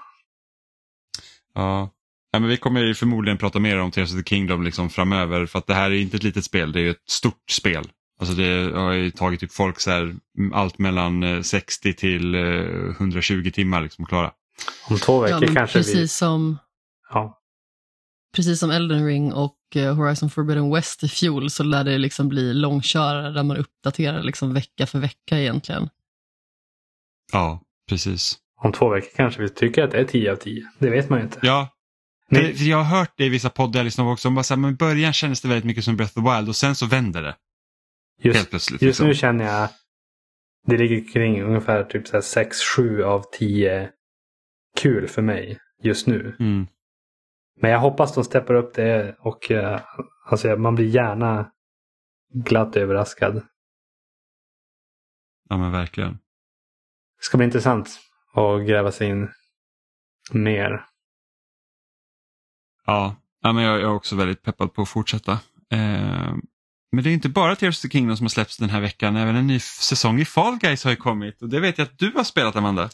Ja. Ja, men vi kommer ju förmodligen prata mer om Tears of the Kingdom liksom framöver för att det här är inte ett litet spel, det är ju ett stort spel. Alltså det har ju tagit typ folk så här, allt mellan eh, 60 till eh, 120 timmar liksom att klara. om två Ja, veckor men kanske precis, vi... som, Ja, precis som Elden Ring och eh, Horizon Forbidden West i fjol så lär det liksom bli långkörare där man uppdaterar liksom vecka för vecka egentligen. Ja, precis. om två veckor kanske vi tycker att det är 10 av 10. Det vet man ju inte. Ja, Nej. för jag har hört det i vissa poddar jag lyssnar på också. Bara så här, men I början kändes det väldigt mycket som Breath of the Wild och sen så vänder det helt Just, plötsligt. just liksom. nu känner jag det ligger kring ungefär typ 6-7 av 10 kul för mig just nu. Mm. Men jag hoppas de steppar upp det och eh, alltså, man blir gärna glatt överraskad. Ja men verkligen. Det ska bli intressant att gräva sig in mer. Ja, ja men jag, jag är också väldigt peppad på att fortsätta. Eh, men det är inte bara Tears of the Kingdom som har släppts den här veckan. Även en ny säsong i Fall Guys har ju kommit. Och det vet jag att du har spelat Amanda.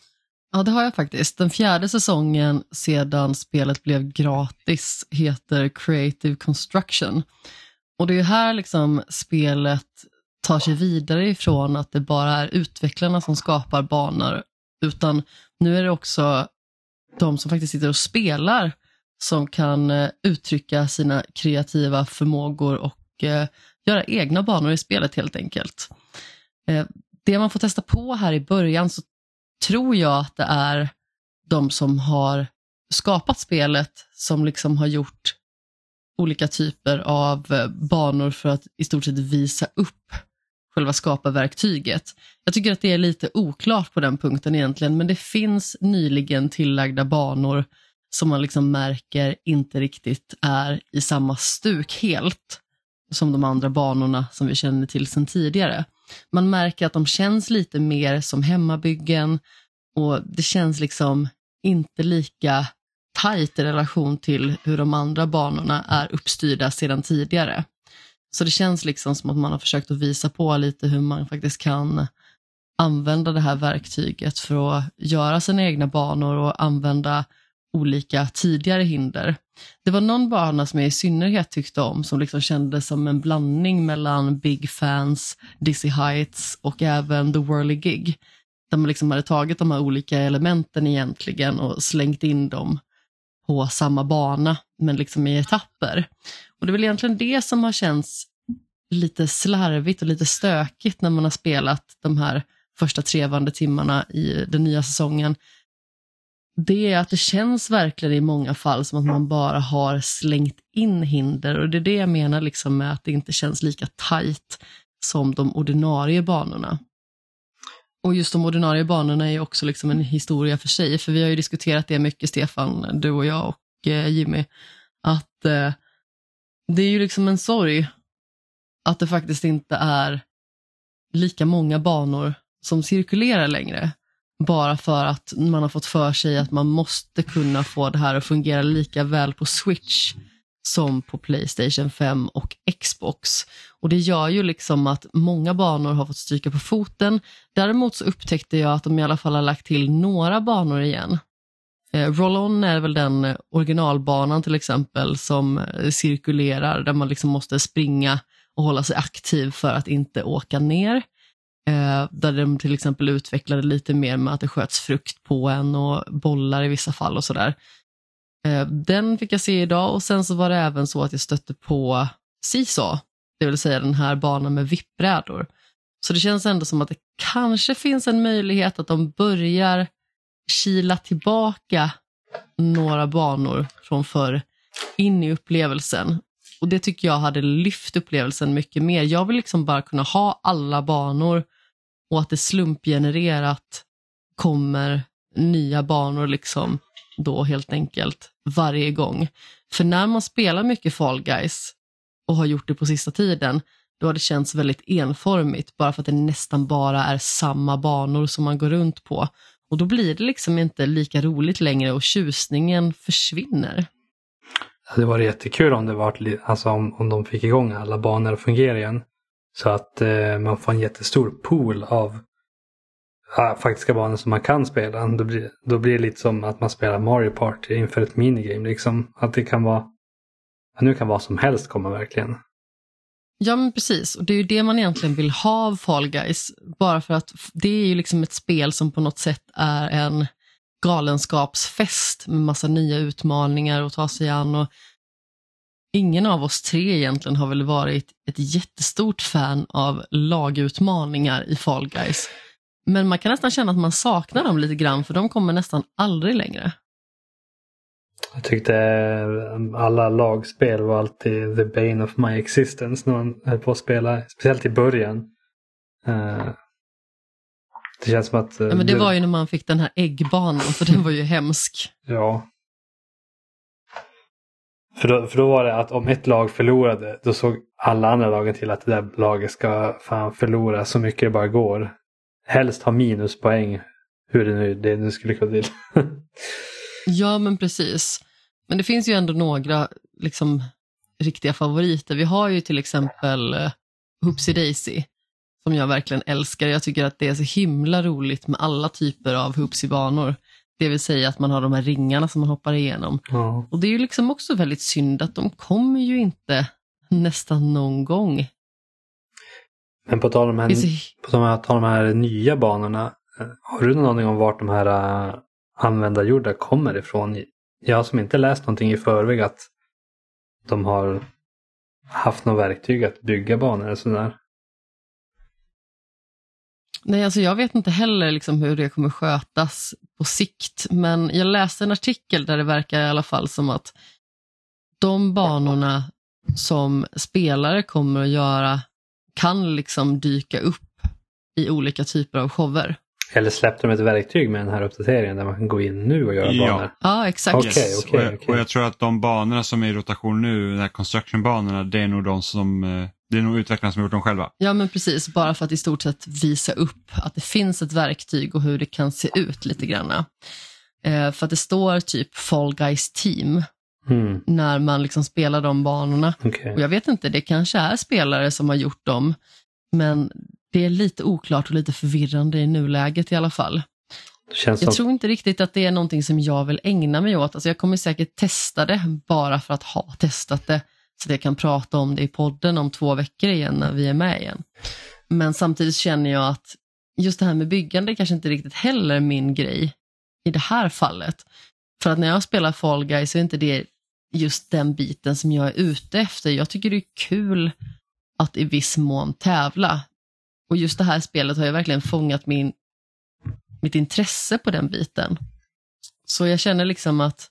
Ja, det har jag faktiskt. Den fjärde säsongen sedan spelet blev gratis heter Creative Construction. Och det är här liksom spelet tar sig vidare ifrån att det bara är utvecklarna som skapar banor, utan nu är det också de som faktiskt sitter och spelar som kan eh, uttrycka sina kreativa förmågor och eh, göra egna banor i spelet helt enkelt. Eh, det man får testa på här i början så tror jag att det är de som har skapat spelet som liksom har gjort olika typer av eh, banor för att i stort sett visa upp själva skaparverktyget. Jag tycker att det är lite oklart på den punkten egentligen, men det finns nyligen tillagda banor som man liksom märker inte riktigt är i samma stuk helt som de andra banorna som vi känner till sedan tidigare. Man märker att de känns lite mer som hemmabyggen och det känns liksom inte lika tajt i relation till hur de andra banorna är uppstyrda sedan tidigare. Så det känns liksom som att man har försökt att visa på lite hur man faktiskt kan använda det här verktyget för att göra sina egna banor och använda olika tidigare hinder. Det var någon bana som jag i synnerhet tyckte om som liksom kändes som en blandning mellan Big Fans, Dizzy Heights och även The Whirly Gig. Där man liksom hade tagit de här olika elementen egentligen och slängt in dem på samma bana, men liksom i etapper. Och det är väl egentligen det som har känts lite slarvigt och lite stökigt när man har spelat de här första trevande timmarna i den nya säsongen. Det är att det känns verkligen i många fall som att man bara har slängt in hinder och det är det jag menar liksom med att det inte känns lika tajt som de ordinarie banorna. Och just de ordinarie banorna är också liksom en historia för sig, för vi har ju diskuterat det mycket, Stefan, du och jag och eh, Jimmy, att eh, det är ju liksom en sorg att det faktiskt inte är lika många banor som cirkulerar längre. Bara för att man har fått för sig att man måste kunna få det här att fungera lika väl på Switch som på Playstation 5 och Xbox. Och det gör ju liksom att många banor har fått stryka på foten. Däremot så upptäckte jag att de i alla fall har lagt till några banor igen. Eh, Roll-On är väl den eh, originalbanan till exempel som eh, cirkulerar där man liksom måste springa och hålla sig aktiv för att inte åka ner. Eh, där de till exempel utvecklade lite mer med att det sköts frukt på en och bollar i vissa fall och sådär. Eh, den fick jag se idag och sen så var det även så att jag stötte på Seesaw, det vill säga den här banan med vippbrädor. Så det känns ändå som att det kanske finns en möjlighet att de börjar kila tillbaka några banor från förr in i upplevelsen. Och det tycker jag hade lyft upplevelsen mycket mer. Jag vill liksom bara kunna ha alla banor och att det slumpgenererat kommer nya banor liksom då helt enkelt varje gång. För när man spelar mycket Fall Guys och har gjort det på sista tiden, då har det känts väldigt enformigt bara för att det nästan bara är samma banor som man går runt på. Och då blir det liksom inte lika roligt längre och tjusningen försvinner. Det var jättekul om det var, alltså om, om de fick igång alla banor att fungera igen. Så att eh, man får en jättestor pool av ja, faktiska banor som man kan spela. Då blir, då blir det lite som att man spelar Mario Party inför ett minigame. Liksom. Att det kan vara, nu kan vad som helst komma verkligen. Ja men precis, och det är ju det man egentligen vill ha av Fall Guys. Bara för att det är ju liksom ett spel som på något sätt är en galenskapsfest med massa nya utmaningar att ta sig an. Och ingen av oss tre egentligen har väl varit ett jättestort fan av lagutmaningar i Fall Guys. Men man kan nästan känna att man saknar dem lite grann för de kommer nästan aldrig längre. Jag tyckte eh, alla lagspel var alltid the bane of my existence när man höll på att spela. Speciellt i början. Uh, det känns som att... Uh, ja, men det var ju när man fick den här äggbanan för den var ju hemsk. Ja. För då, för då var det att om ett lag förlorade då såg alla andra lagen till att det där laget ska fan förlora så mycket det bara går helst ha minuspoäng. Hur det nu, det nu skulle gå till. ja, men precis. Men det finns ju ändå några liksom, riktiga favoriter. Vi har ju till exempel eh, Hoopsie Daisy som jag verkligen älskar. Jag tycker att det är så himla roligt med alla typer av Hoopsie-banor. Det vill säga att man har de här ringarna som man hoppar igenom. Ja. Och det är ju liksom också väldigt synd att de kommer ju inte nästan någon gång. Men på tal om de här, på tal om de här nya banorna. Eh, har du någon aning om vart de här uh, användargjorda kommer ifrån? Jag har som inte läst någonting i förväg att de har haft något verktyg att bygga banor eller sådär. Nej, alltså jag vet inte heller liksom hur det kommer skötas på sikt, men jag läste en artikel där det verkar i alla fall som att de banorna som spelare kommer att göra kan liksom dyka upp i olika typer av shower. Eller släppte de ett verktyg med den här uppdateringen där man kan gå in nu och göra ja. banor? Ja, exakt. Okay, yes. okay, och, jag, okay. och jag tror att de banorna som är i rotation nu, de här construction-banorna, det är nog de som eh, det är nog utvecklarna som har gjort dem själva. Ja, men precis. Bara för att i stort sett visa upp att det finns ett verktyg och hur det kan se ut lite grann. Eh, för att det står typ Fall Guys Team mm. när man liksom spelar de banorna. Okay. Och jag vet inte, det kanske är spelare som har gjort dem, men det är lite oklart och lite förvirrande i nuläget i alla fall. Känns Jag som, tror inte riktigt att det är någonting som jag vill ägna mig åt. Alltså jag kommer säkert testa det bara för att ha testat det. Så att jag kan prata om det i podden om två veckor igen när vi är med igen. Men samtidigt känner jag att just det här med byggande kanske inte riktigt heller är min grej i det här fallet. För att när jag spelar Fall Guys så är inte det just den biten som jag är ute efter. Jag tycker det är kul att i viss mån tävla. Och just det här spelet har ju verkligen fångat min, mitt intresse på den biten. Så jag känner liksom att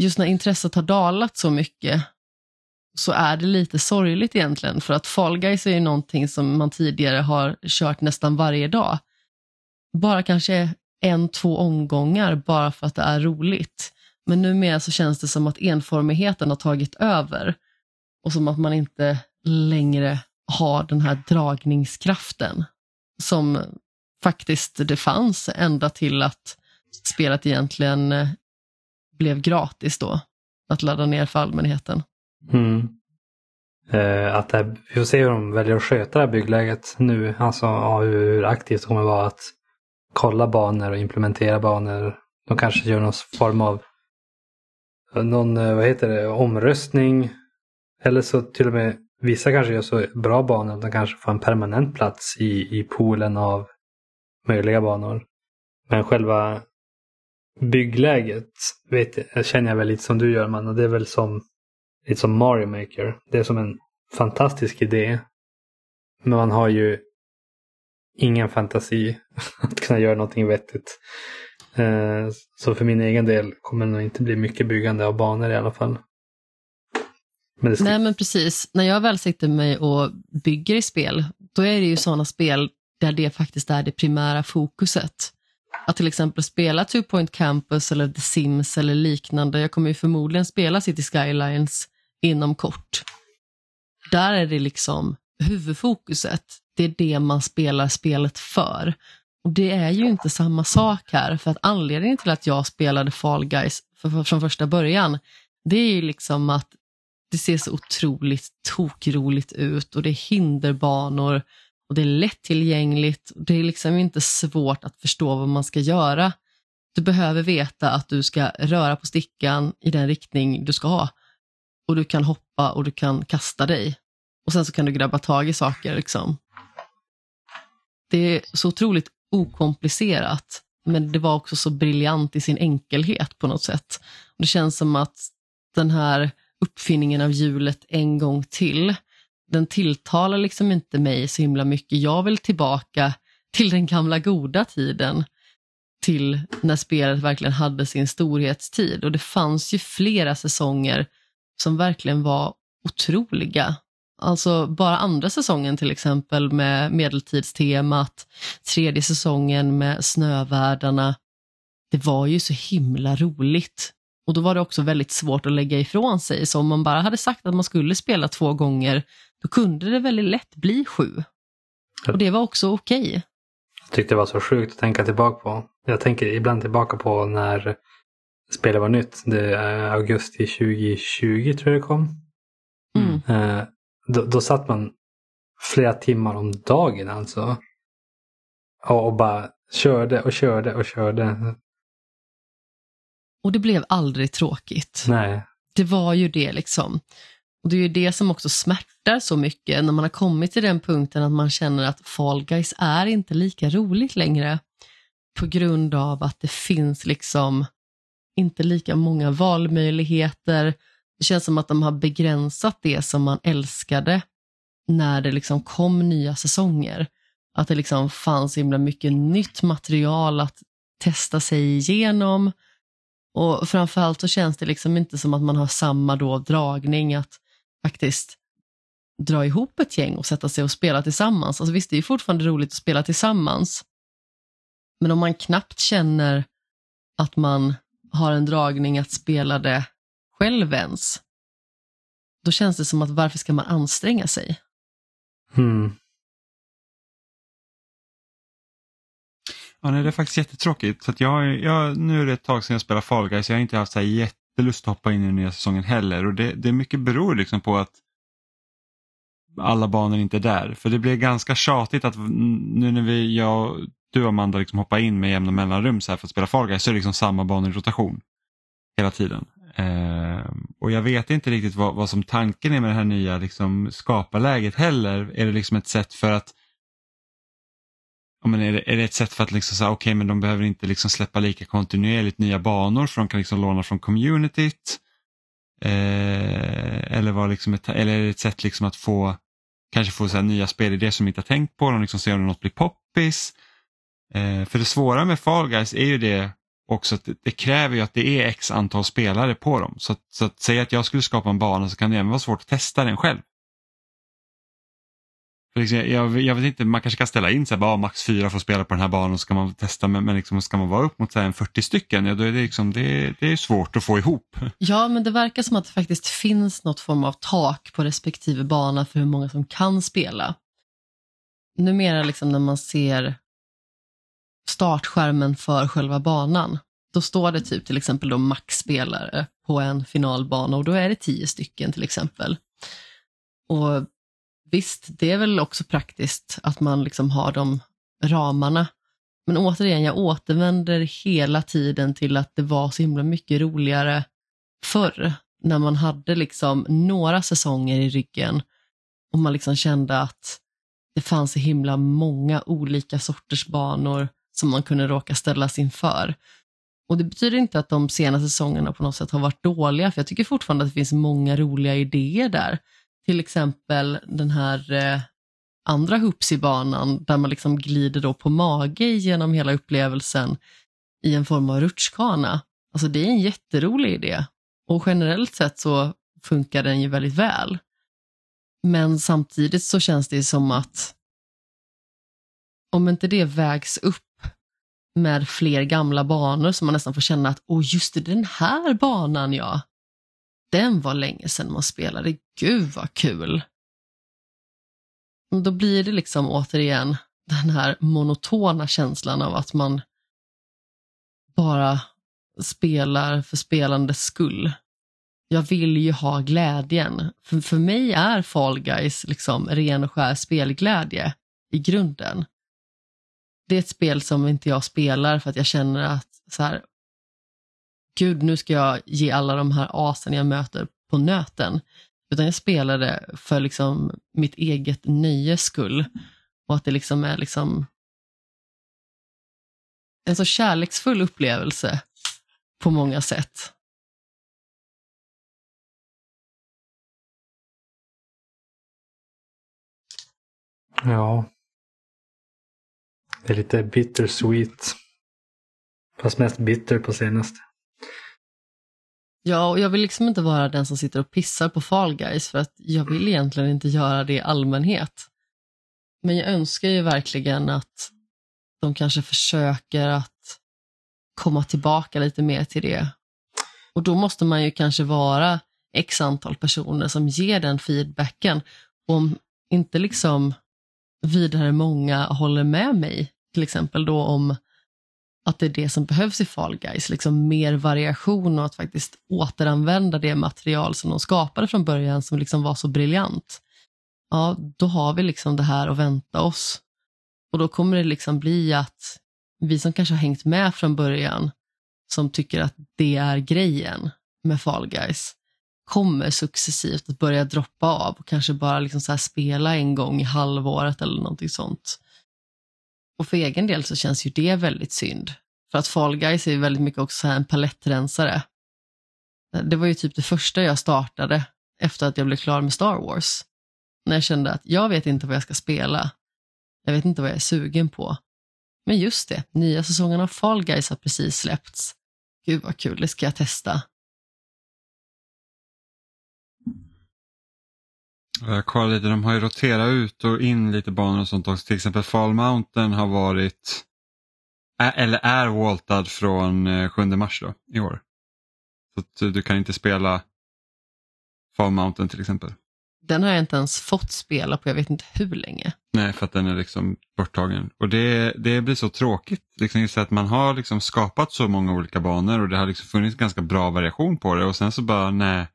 just när intresset har dalat så mycket så är det lite sorgligt egentligen. För att Fall Guys är ju någonting som man tidigare har kört nästan varje dag. Bara kanske en, två omgångar bara för att det är roligt. Men numera så känns det som att enformigheten har tagit över och som att man inte längre har den här dragningskraften som faktiskt det fanns ända till att spelet egentligen blev gratis då, att ladda ner för allmänheten. mm. Eh, att det, vi får se hur de väljer att sköta det här byggläget nu. Alltså ja, hur, aktivt det kommer vara att kolla banor och implementera banor. De kanske gör någon form av någon, eh, vad heter det, omröstning. Eller så till och med vissa kanske gör så bra banor att de kanske får en permanent plats i, i poolen av möjliga banor. Men själva byggläget vet, känner jag väl lite som du gör man och det är väl som lite som Mario Maker. Det är som en fantastisk idé. Men man har ju ingen fantasi att kunna göra någonting vettigt. Eh, så för min egen del kommer det nog inte bli mycket byggande av banor i alla fall. Men ska... Nej men precis, när jag väl sitter mig och bygger i spel, då är det ju sådana spel där det faktiskt är det primära fokuset. Att till exempel spela Two Point Campus eller The Sims eller liknande, jag kommer ju förmodligen spela City Skylines inom kort. Där är det liksom huvudfokuset, det är det man spelar spelet för. Och det är ju inte samma sak här, för att anledningen till att jag spelade Fall Guys för, för, från första början, det är ju liksom att det ser så otroligt tokroligt ut och det är hinderbanor och det är lättillgängligt. Det är liksom inte svårt att förstå vad man ska göra. Du behöver veta att du ska röra på stickan i den riktning du ska ha. Och du kan hoppa och du kan kasta dig. Och sen så kan du grabba tag i saker. Liksom. Det är så otroligt okomplicerat, men det var också så briljant i sin enkelhet på något sätt. Det känns som att den här uppfinningen av hjulet en gång till, den tilltalar liksom inte mig så himla mycket. Jag vill tillbaka till den gamla goda tiden, till när spelet verkligen hade sin storhetstid. Och det fanns ju flera säsonger som verkligen var otroliga. Alltså bara andra säsongen till exempel med medeltidstemat, tredje säsongen med snövärdarna. Det var ju så himla roligt. Och då var det också väldigt svårt att lägga ifrån sig. Så om man bara hade sagt att man skulle spela två gånger, då kunde det väldigt lätt bli sju. Och det var också okej. Jag tyckte det var så sjukt att tänka tillbaka på. Jag tänker ibland tillbaka på när spelet var nytt. Det är augusti 2020 tror jag det kom. Mm. Eh, då, då satt man flera timmar om dagen alltså. Och, och bara körde och körde och körde. Och det blev aldrig tråkigt. Nej. Det var ju det liksom. Och Det är ju det som också smärtar så mycket när man har kommit till den punkten att man känner att Fall Guys är inte lika roligt längre. På grund av att det finns liksom inte lika många valmöjligheter. Det känns som att de har begränsat det som man älskade när det liksom kom nya säsonger. Att det liksom fanns himla mycket nytt material att testa sig igenom. Och framförallt så känns det liksom inte som att man har samma då dragning att faktiskt dra ihop ett gäng och sätta sig och spela tillsammans. Alltså visst, det är fortfarande roligt att spela tillsammans. Men om man knappt känner att man har en dragning att spela det själv ens, då känns det som att varför ska man anstränga sig? Mm. Ja, nej, det är faktiskt jättetråkigt. Så att jag, jag, nu är det ett tag sedan jag spelade Fall Guys, så jag har inte haft så här jättelust att hoppa in i den nya säsongen heller. Och det, det är mycket beror liksom på att alla banor inte är där. För det blir ganska tjatigt att nu när vi, jag och du Amanda liksom hoppar in med jämna mellanrum så här för att spela Fall Guys så är det liksom samma banor i rotation hela tiden. Eh, och jag vet inte riktigt vad, vad som tanken är med det här nya liksom, skaparläget heller. Är det liksom ett sätt för att Ja, men är, det, är det ett sätt för att liksom säga, okej okay, men de behöver inte liksom släppa lika kontinuerligt nya banor för de kan liksom låna från communityt? Eh, eller, var liksom ett, eller är det ett sätt liksom att få kanske få så här nya spelidéer som de inte har tänkt på, de liksom ser om något blir poppis. Eh, för det svåra med Fall Guys är ju det också att det, det kräver ju att det är x antal spelare på dem. Så att, så att säga att jag skulle skapa en bana så kan det även vara svårt att testa den själv. Liksom, jag, jag, vet inte, man kanske kan ställa in så här, bara, ah, max fyra får spela på den här banan och ska man testa men, men liksom, ska man vara upp mot så här, 40 stycken, ja, då är det, liksom, det, det är svårt att få ihop. Ja, men det verkar som att det faktiskt finns något form av tak på respektive bana för hur många som kan spela. Numera liksom när man ser startskärmen för själva banan, då står det typ till exempel då maxspelare på en finalbana och då är det tio stycken till exempel. Och Visst, det är väl också praktiskt att man liksom har de ramarna. Men återigen, jag återvänder hela tiden till att det var så himla mycket roligare förr, när man hade liksom några säsonger i ryggen och man liksom kände att det fanns så himla många olika sorters banor som man kunde råka ställas inför. Och det betyder inte att de senaste säsongerna på något sätt har varit dåliga, för jag tycker fortfarande att det finns många roliga idéer där. Till exempel den här eh, andra Hoopsie-banan där man liksom glider då på mage genom hela upplevelsen i en form av rutschkana. Alltså det är en jätterolig idé och generellt sett så funkar den ju väldigt väl. Men samtidigt så känns det som att om inte det vägs upp med fler gamla banor så man nästan får känna att åh just det, den här banan ja, den var länge sedan man spelade. Gud vad kul! Då blir det liksom återigen den här monotona känslan av att man bara spelar för spelandets skull. Jag vill ju ha glädjen. För, för mig är Fall Guys liksom ren och skär spelglädje i grunden. Det är ett spel som inte jag spelar för att jag känner att så här, gud nu ska jag ge alla de här asen jag möter på nöten. Utan jag spelar det för liksom mitt eget nöjes skull. Och att det liksom är liksom en så kärleksfull upplevelse på många sätt. Ja. Det är lite bittersweet. Fast mest bitter på senaste. Ja, och jag vill liksom inte vara den som sitter och pissar på Fall Guys för att jag vill egentligen inte göra det i allmänhet. Men jag önskar ju verkligen att de kanske försöker att komma tillbaka lite mer till det. Och då måste man ju kanske vara x antal personer som ger den feedbacken. Och om inte liksom vidare många håller med mig, till exempel då om att det är det som behövs i Fall Guys, liksom mer variation och att faktiskt återanvända det material som de skapade från början som liksom var så briljant. Ja, då har vi liksom det här att vänta oss. Och då kommer det liksom bli att vi som kanske har hängt med från början, som tycker att det är grejen med Fall Guys, kommer successivt att börja droppa av och kanske bara liksom så spela en gång i halvåret eller någonting sånt. Och för egen del så känns ju det väldigt synd. För att Fall Guys är ju väldigt mycket också en palettrensare. Det var ju typ det första jag startade efter att jag blev klar med Star Wars. När jag kände att jag vet inte vad jag ska spela. Jag vet inte vad jag är sugen på. Men just det, nya säsongen av Fall Guys har precis släppts. Gud vad kul, det ska jag testa. Lite, de har ju roterat ut och in lite banor och sånt också. Till exempel Fall Mountain har varit, eller är voltad från 7 eh, mars då, i år. Så du kan inte spela Fall Mountain till exempel. Den har jag inte ens fått spela på jag vet inte hur länge. Nej, för att den är liksom borttagen. Och det, det blir så tråkigt. Liksom just att man har liksom skapat så många olika banor och det har liksom funnits ganska bra variation på det och sen så bara nej.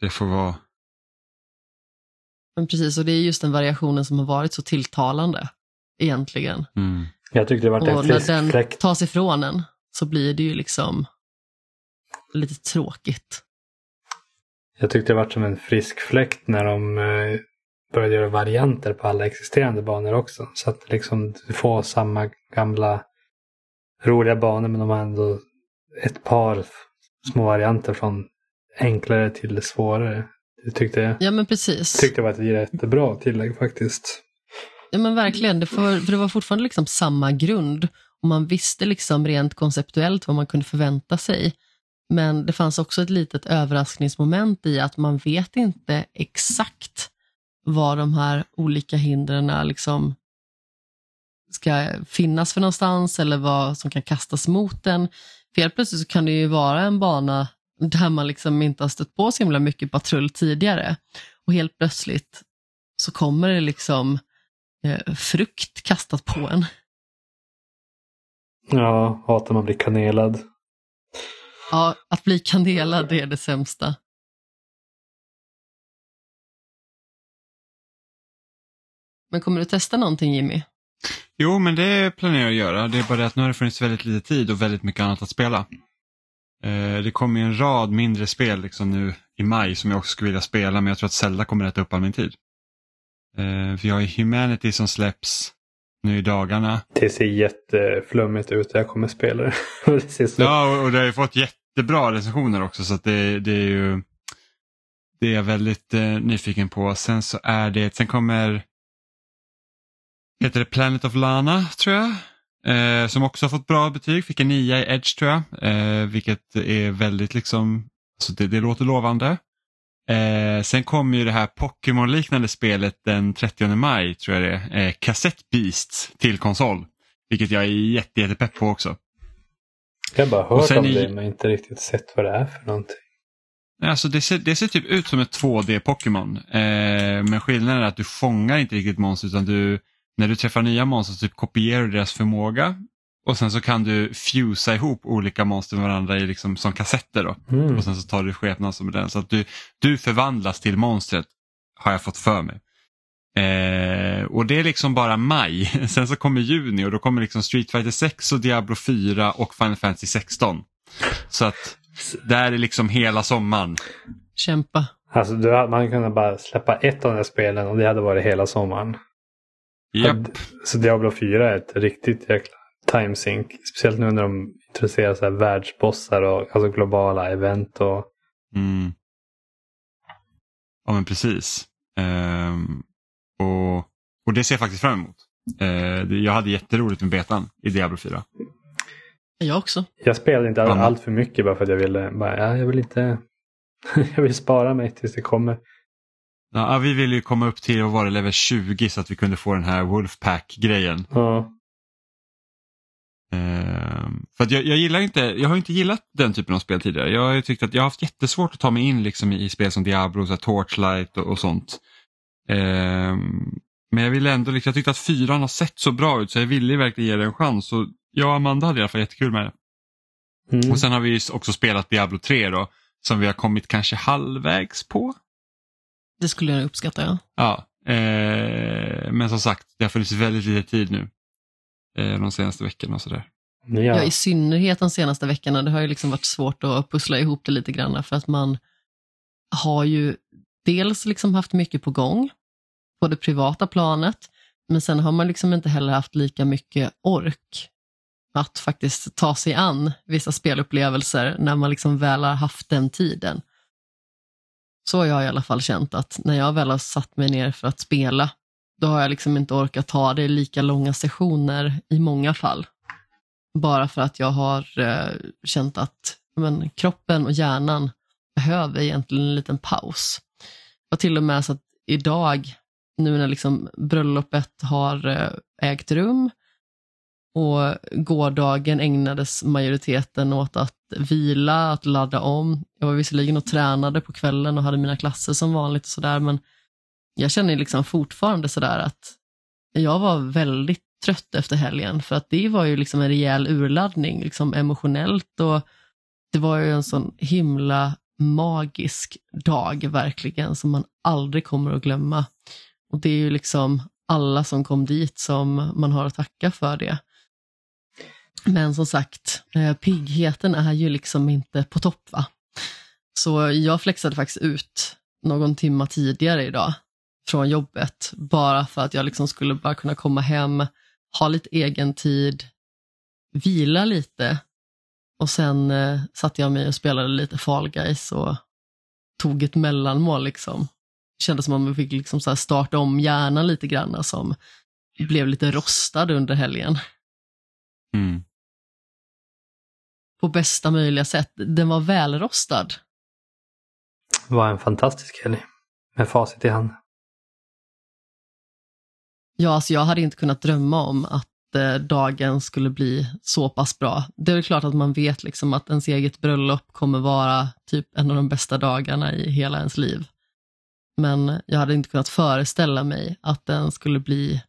Det får vara men precis, och det är just den variationen som har varit så tilltalande. egentligen. Mm. Jag tyckte det var en Och när den fläkt. tas ifrån en så blir det ju liksom lite tråkigt. Jag tyckte det var som en frisk fläkt när de eh, började göra varianter på alla existerande banor också. Så att liksom du får samma gamla roliga banor men de har ändå ett par små varianter från enklare till svårare. Det tyckte jag. Ja men precis. tyckte det var ett jättebra tillägg faktiskt. Ja men verkligen, det, får, för det var fortfarande liksom samma grund och man visste liksom rent konceptuellt vad man kunde förvänta sig. Men det fanns också ett litet överraskningsmoment i att man vet inte exakt var de här olika hindren liksom ska finnas för någonstans eller vad som kan kastas mot den. För helt plötsligt så kan det ju vara en bana där man liksom inte har stött på så himla mycket patrull tidigare. Och helt plötsligt så kommer det liksom eh, frukt kastat på en. Ja, hatar man blir kanelad. Ja, att bli kandelad det är det sämsta. Men kommer du testa någonting Jimmy? Jo, men det planerar jag att göra. Det är bara det att nu har det funnits väldigt lite tid och väldigt mycket annat att spela. Eh, det kommer ju en rad mindre spel liksom nu i maj som jag också skulle vilja spela, men jag tror att Zelda kommer äta upp all min tid. Eh, för jag har Humanity som släpps nu i dagarna. Det ser jätteflummigt ut. Jag kommer spela det. det. Ja, och- det har ju fått jättebra recensioner också så det, det är ju det är jag väldigt eh, nyfiken på. Sen så är det, sen kommer heter det Planet of Lana tror jag. Eh, som också har fått bra betyg, fick en nia i Edge tror jag. Eh, vilket är väldigt liksom, alltså det, det låter lovande. Eh, sen kommer ju det här Pokémon-liknande spelet den 30 maj tror jag det är, eh, Cassette Beasts till konsol. Vilket jag är jätte, jätte pepp på också. Jag har bara hört om i- det men inte riktigt sett vad det är för någonting. Alltså det, ser, det ser typ ut som ett 2D-Pokémon. Eh, men skillnaden är att du fångar inte riktigt monster utan du, när du träffar nya monster så typ kopierar du deras förmåga. Och sen så kan du fusa ihop olika monster med varandra i liksom, som kassetter. Då. Mm. Och sen så tar du skepnad som den. Så att du, du förvandlas till monstret har jag fått för mig. Eh, och det är liksom bara maj. Sen så kommer juni och då kommer liksom Street Fighter 6 och Diablo 4 och Final Fantasy 16. Så att där är liksom hela sommaren. Kämpa. Alltså du, man kunde bara släppa ett av de här spelen och det hade varit hela sommaren. Japp. Så Diablo 4 är ett riktigt jäkla timesink. Speciellt nu när de introducerar så här världsbossar och alltså globala event. Och, Mm. Ja men precis. Ehm, och, och det ser jag faktiskt fram emot. Eh, det- jag hade jätteroligt med betan i Diablo 4. Jag också. jag spelade inte all, allt för mycket bara för att jag ville. Bara, ja, jag vill inte. jag vill spara mig tills det kommer. Ja, vi ville ju komma upp till att vara level 20 så att vi kunde få den här Wolfpack-grejen. Ja. Ehm, för jag, jag gillar inte, jag har inte gillat den typen av spel tidigare. Jag har tyckt att jag har haft jättesvårt att ta mig in liksom i, spel som Diablo, så Torchlight och, och sånt. Ehm, men jag ville ändå, liksom, jag tyckte att fyran har sett så bra ut så jag ville verkligen ge det en chans. Och jag och Amanda hade i alla fall jättekul med det. Mm. Och sen har vi också spelat Diablo 3 då, som vi har kommit kanske halvvägs på. Det skulle jag uppskatta, ja. Ja, eh, men som sagt, det har funnits väldigt lite tid nu. Eh, de senaste veckorna och sådär. Ja. Ja, i synnerhet de senaste veckorna. Det har ju liksom varit svårt att pussla ihop det lite grann för att man har ju dels liksom haft mycket på gång på det privata planet, men sen har man liksom inte heller haft lika mycket ork att faktiskt ta sig an vissa spelupplevelser när man liksom väl har haft den tiden. Så har jag i alla fall känt att när jag väl har satt mig ner för att spela, då har jag liksom inte orkat ta det i lika långa sessioner i många fall. Bara för att jag har eh, känt att men, kroppen och hjärnan behöver egentligen en liten paus. Och till och med så att idag, nu när liksom bröllopet har eh, ägt rum och gårdagen ägnades majoriteten åt att vila, att ladda om. Jag var visserligen och tränade på kvällen och hade mina klasser som vanligt och sådär, men jag känner liksom fortfarande sådär att jag var väldigt trött efter helgen för att det var ju liksom en rejäl urladdning liksom emotionellt och det var ju en sån himla magisk dag verkligen som man aldrig kommer att glömma. Och det är ju liksom alla som kom dit som man har att tacka för det. Men som sagt, eh, piggheten är ju liksom inte på topp. va? Så jag flexade faktiskt ut någon timma tidigare idag från jobbet, bara för att jag liksom skulle bara kunna komma hem, ha lite egen tid, vila lite och sen eh, satte jag mig och spelade lite Fall Guys och tog ett mellanmål. Liksom. Det kändes som att man fick liksom så starta om hjärnan lite grann som blev lite rostad under helgen. Mm. På bästa möjliga sätt. Den var välrostad. Det var en fantastisk helg. Med facit i hand. Ja, alltså jag hade inte kunnat drömma om att eh, dagen skulle bli så pass bra. Det är klart att man vet liksom att ens eget bröllop kommer vara typ en av de bästa dagarna i hela ens liv. Men jag hade inte kunnat föreställa mig att den skulle bli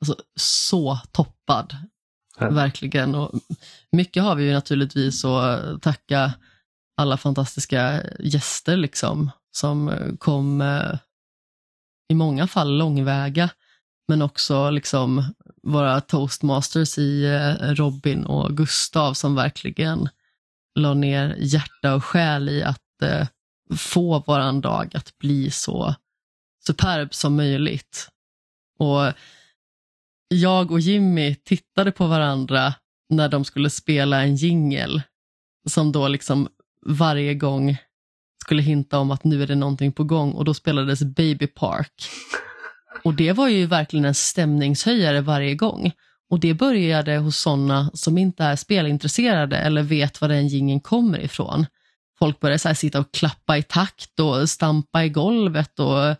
alltså, så toppad. Ja. Verkligen. Och mycket har vi ju naturligtvis att tacka alla fantastiska gäster liksom, som kom eh, i många fall långväga, men också liksom våra toastmasters i eh, Robin och Gustav som verkligen la ner hjärta och själ i att eh, få våran dag att bli så superb som möjligt. Och jag och Jimmy tittade på varandra när de skulle spela en jingel som då liksom varje gång skulle hinta om att nu är det någonting på gång och då spelades Baby Park. Och det var ju verkligen en stämningshöjare varje gång. Och det började hos sådana som inte är spelintresserade eller vet var den gingen kommer ifrån. Folk började så här sitta och klappa i takt och stampa i golvet och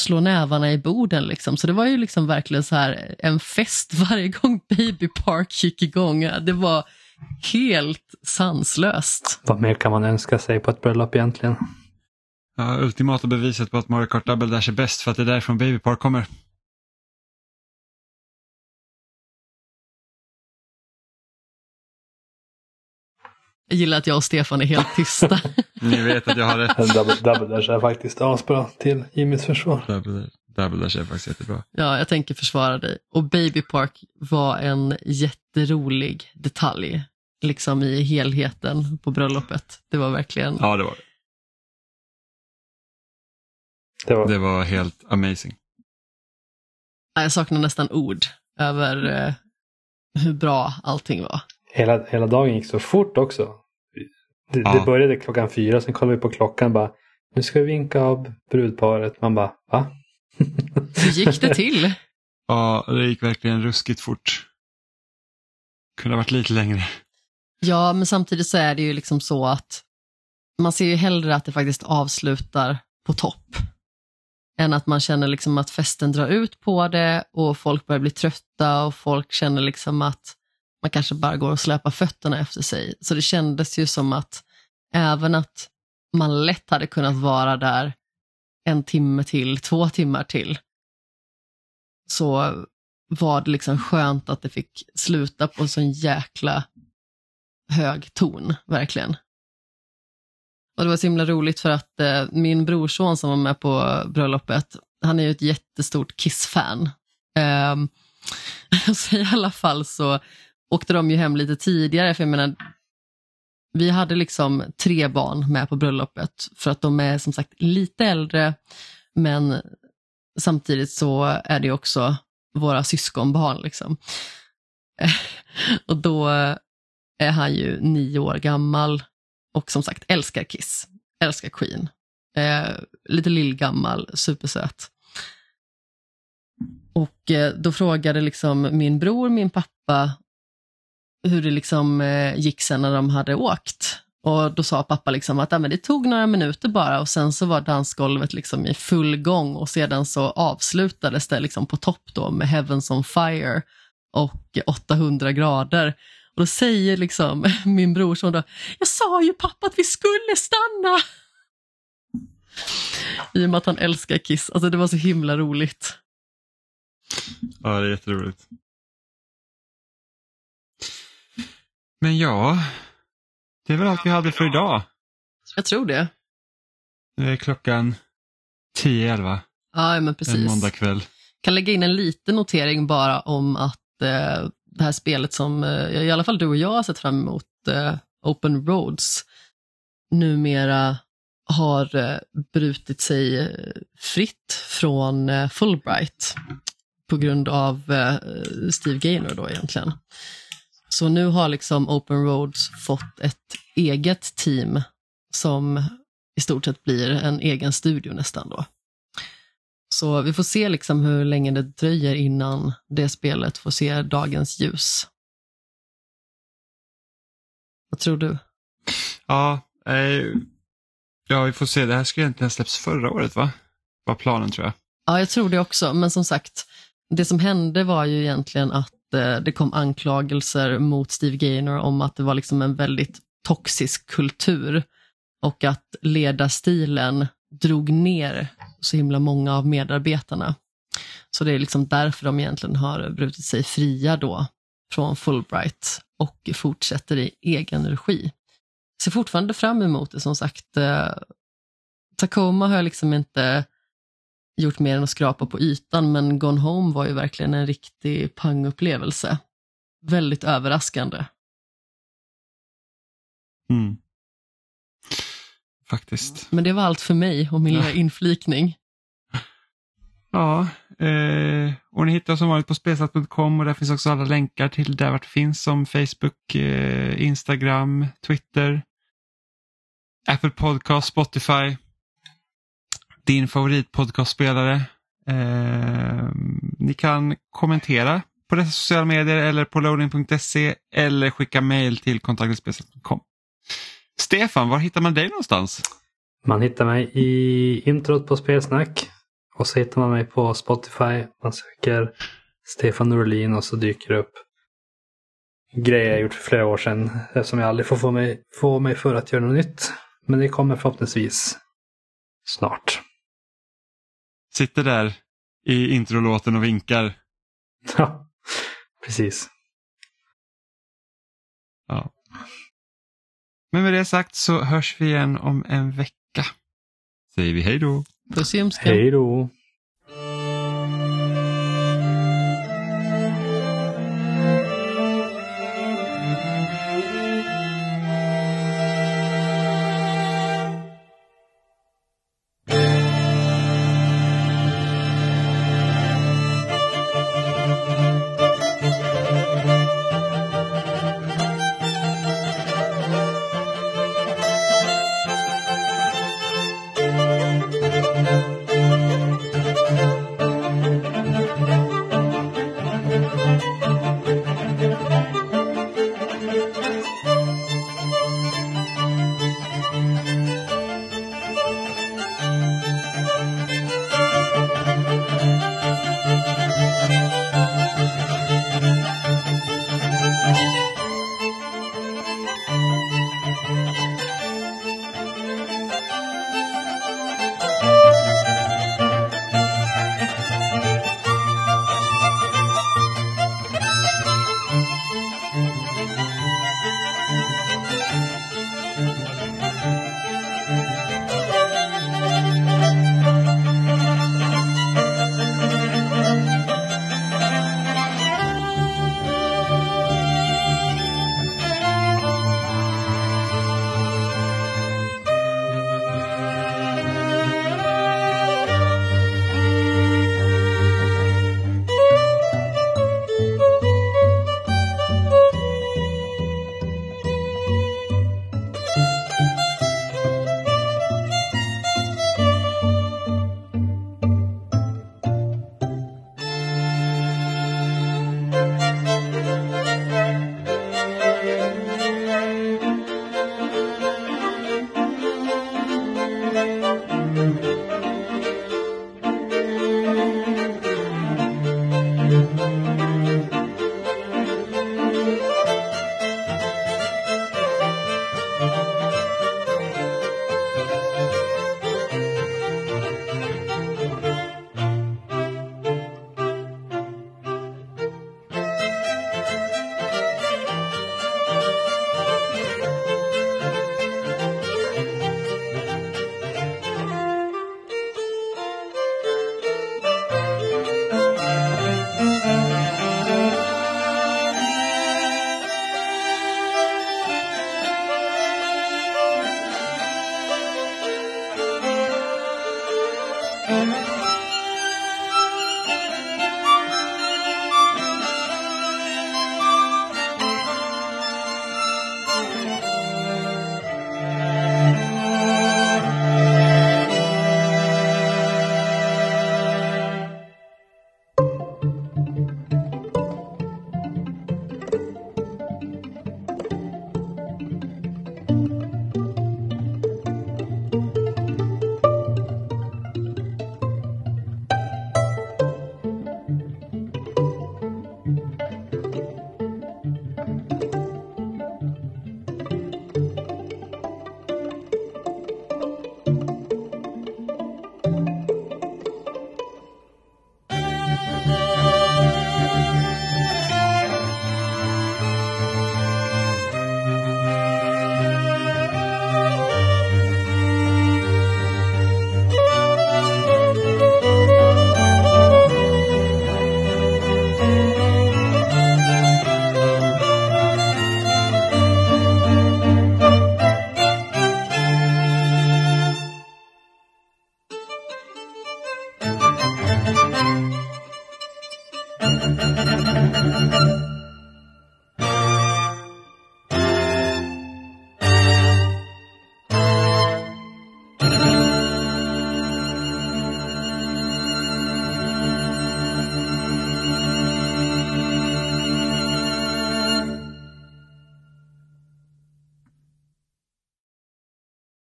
slå nävarna i borden. Liksom. Så det var ju liksom verkligen så här en fest varje gång Baby Park gick igång. Det var helt sanslöst. Vad mer kan man önska sig på ett bröllop egentligen? Ja, ultimata beviset på att Mario Kart Double Dash är bäst för att det är därifrån Baby Park kommer. Jag gillar att jag och Stefan är helt tysta. Ni vet att jag har rätt. En double, double dash är faktiskt asbra till Jimmys försvar. Double, double Dash är faktiskt jättebra. ja, jag tänker försvara dig. Och Baby Park var en jätterolig detalj, liksom i helheten på bröllopet. Det var verkligen, Ja, det var det. Var, Det var helt amazing. Ja, jag saknar nästan ord över eh, hur bra allting var. Hela, hela dagen gick så fort också. Det, Ja. det började klockan fyra, sen kollade vi på klockan bara nu ska vi vinka av brudparet. Man bara va? Hur gick det till? Ja, det gick verkligen ruskigt fort. Kunde ha varit lite längre. Ja, men samtidigt så är det ju liksom så att man ser ju hellre att det faktiskt avslutar på topp. Än att man känner liksom att festen drar ut på det och folk börjar bli trötta och folk känner liksom att man kanske bara går och släpar fötterna efter sig. Så det kändes ju som att även att man lätt hade kunnat vara där en timme till, två timmar till, så var det liksom skönt att det fick sluta på en sån jäkla hög ton, verkligen. Och det var så himla roligt för att eh, min brorson som var med på bröllopet, han är ju ett jättestort Kiss-fan. Eh, så i alla fall så åkte de ju hem lite tidigare, för jag menar, vi hade liksom tre barn med på bröllopet, för att de är som sagt lite äldre, men samtidigt så är det också våra syskonbarn. Liksom. och då är han ju nio år gammal och som sagt älskar Kiss, älskar Queen. Eh, lite lillgammal, supersöt. Och eh, då frågade liksom min bror, min pappa, hur det liksom eh, gick sen när de hade åkt. Och då sa pappa liksom att men det tog några minuter bara och sen så var dansgolvet liksom i full gång och sedan så avslutades det liksom på topp då med Heavens on Fire och 800 grader. Och då säger liksom min brorson då, jag sa ju pappa att vi skulle stanna. I och med att han älskar Kiss. Alltså det var så himla roligt. Ja, det är jätteroligt. Men ja, det är väl allt vi hade för idag. Jag tror det. Nu är klockan 10-11 Ja, men en precis. måndagkväll. Kan lägga in en liten notering bara om att eh, det här spelet som eh, i alla fall du och jag har sett fram emot, eh, Open Roads, numera har eh, brutit sig eh, fritt från eh, Fulbright på grund av eh, Steve Gaynor då egentligen. Så nu har liksom Open Roads fått ett eget team som i stort sett blir en egen studio nästan då. Så vi får se liksom hur länge det dröjer innan det spelet får se dagens ljus. Vad tror du? Ja, eh, ja, vi får se. Det här skulle egentligen ha släppts förra året, va? Var planen tror jag. Ja, jag tror det också, men som sagt, det som hände var ju egentligen att Eh, det kom anklagelser mot Steve Gaynor om att det var liksom en väldigt toxisk kultur och att ledarstilen drog ner så himla många av medarbetarna. Så det är liksom därför de egentligen har brutit sig fria då från Fulbright och fortsätter i egen regi. Ser fortfarande fram emot det som sagt. Eh, Tacoma har jag liksom inte gjort mer än att skrapa på ytan, men Gone Home var ju verkligen en riktig pangupplevelse. Väldigt överraskande. Mm. Faktiskt. Men det var allt för mig och min lilla inflikning. Ja, eh, och ni hittar som vanligt på spelsat.com och där finns också alla länkar till där vart det finns som Facebook, eh, Instagram, Twitter, Apple Podcast, Spotify, din favoritpodcastspelare. Eh, ni kan kommentera på dessa sociala medier eller på loading.se eller skicka mejl till kontaktspelsat.com. Stefan, var hittar man dig någonstans? Man hittar mig i introt på Spelsnack. Och så hittar man mig på Spotify. Man söker Stefan Norlin och så dyker det upp grejer jag gjort för flera år sedan. Eftersom jag aldrig får få mig, få mig för att göra något nytt. Men det kommer förhoppningsvis snart. Sitter där i introlåten och vinkar. Ja, precis. Ja. Men med det sagt så hörs vi igen om en vecka. Säger vi hej då. Puss i. Hej då!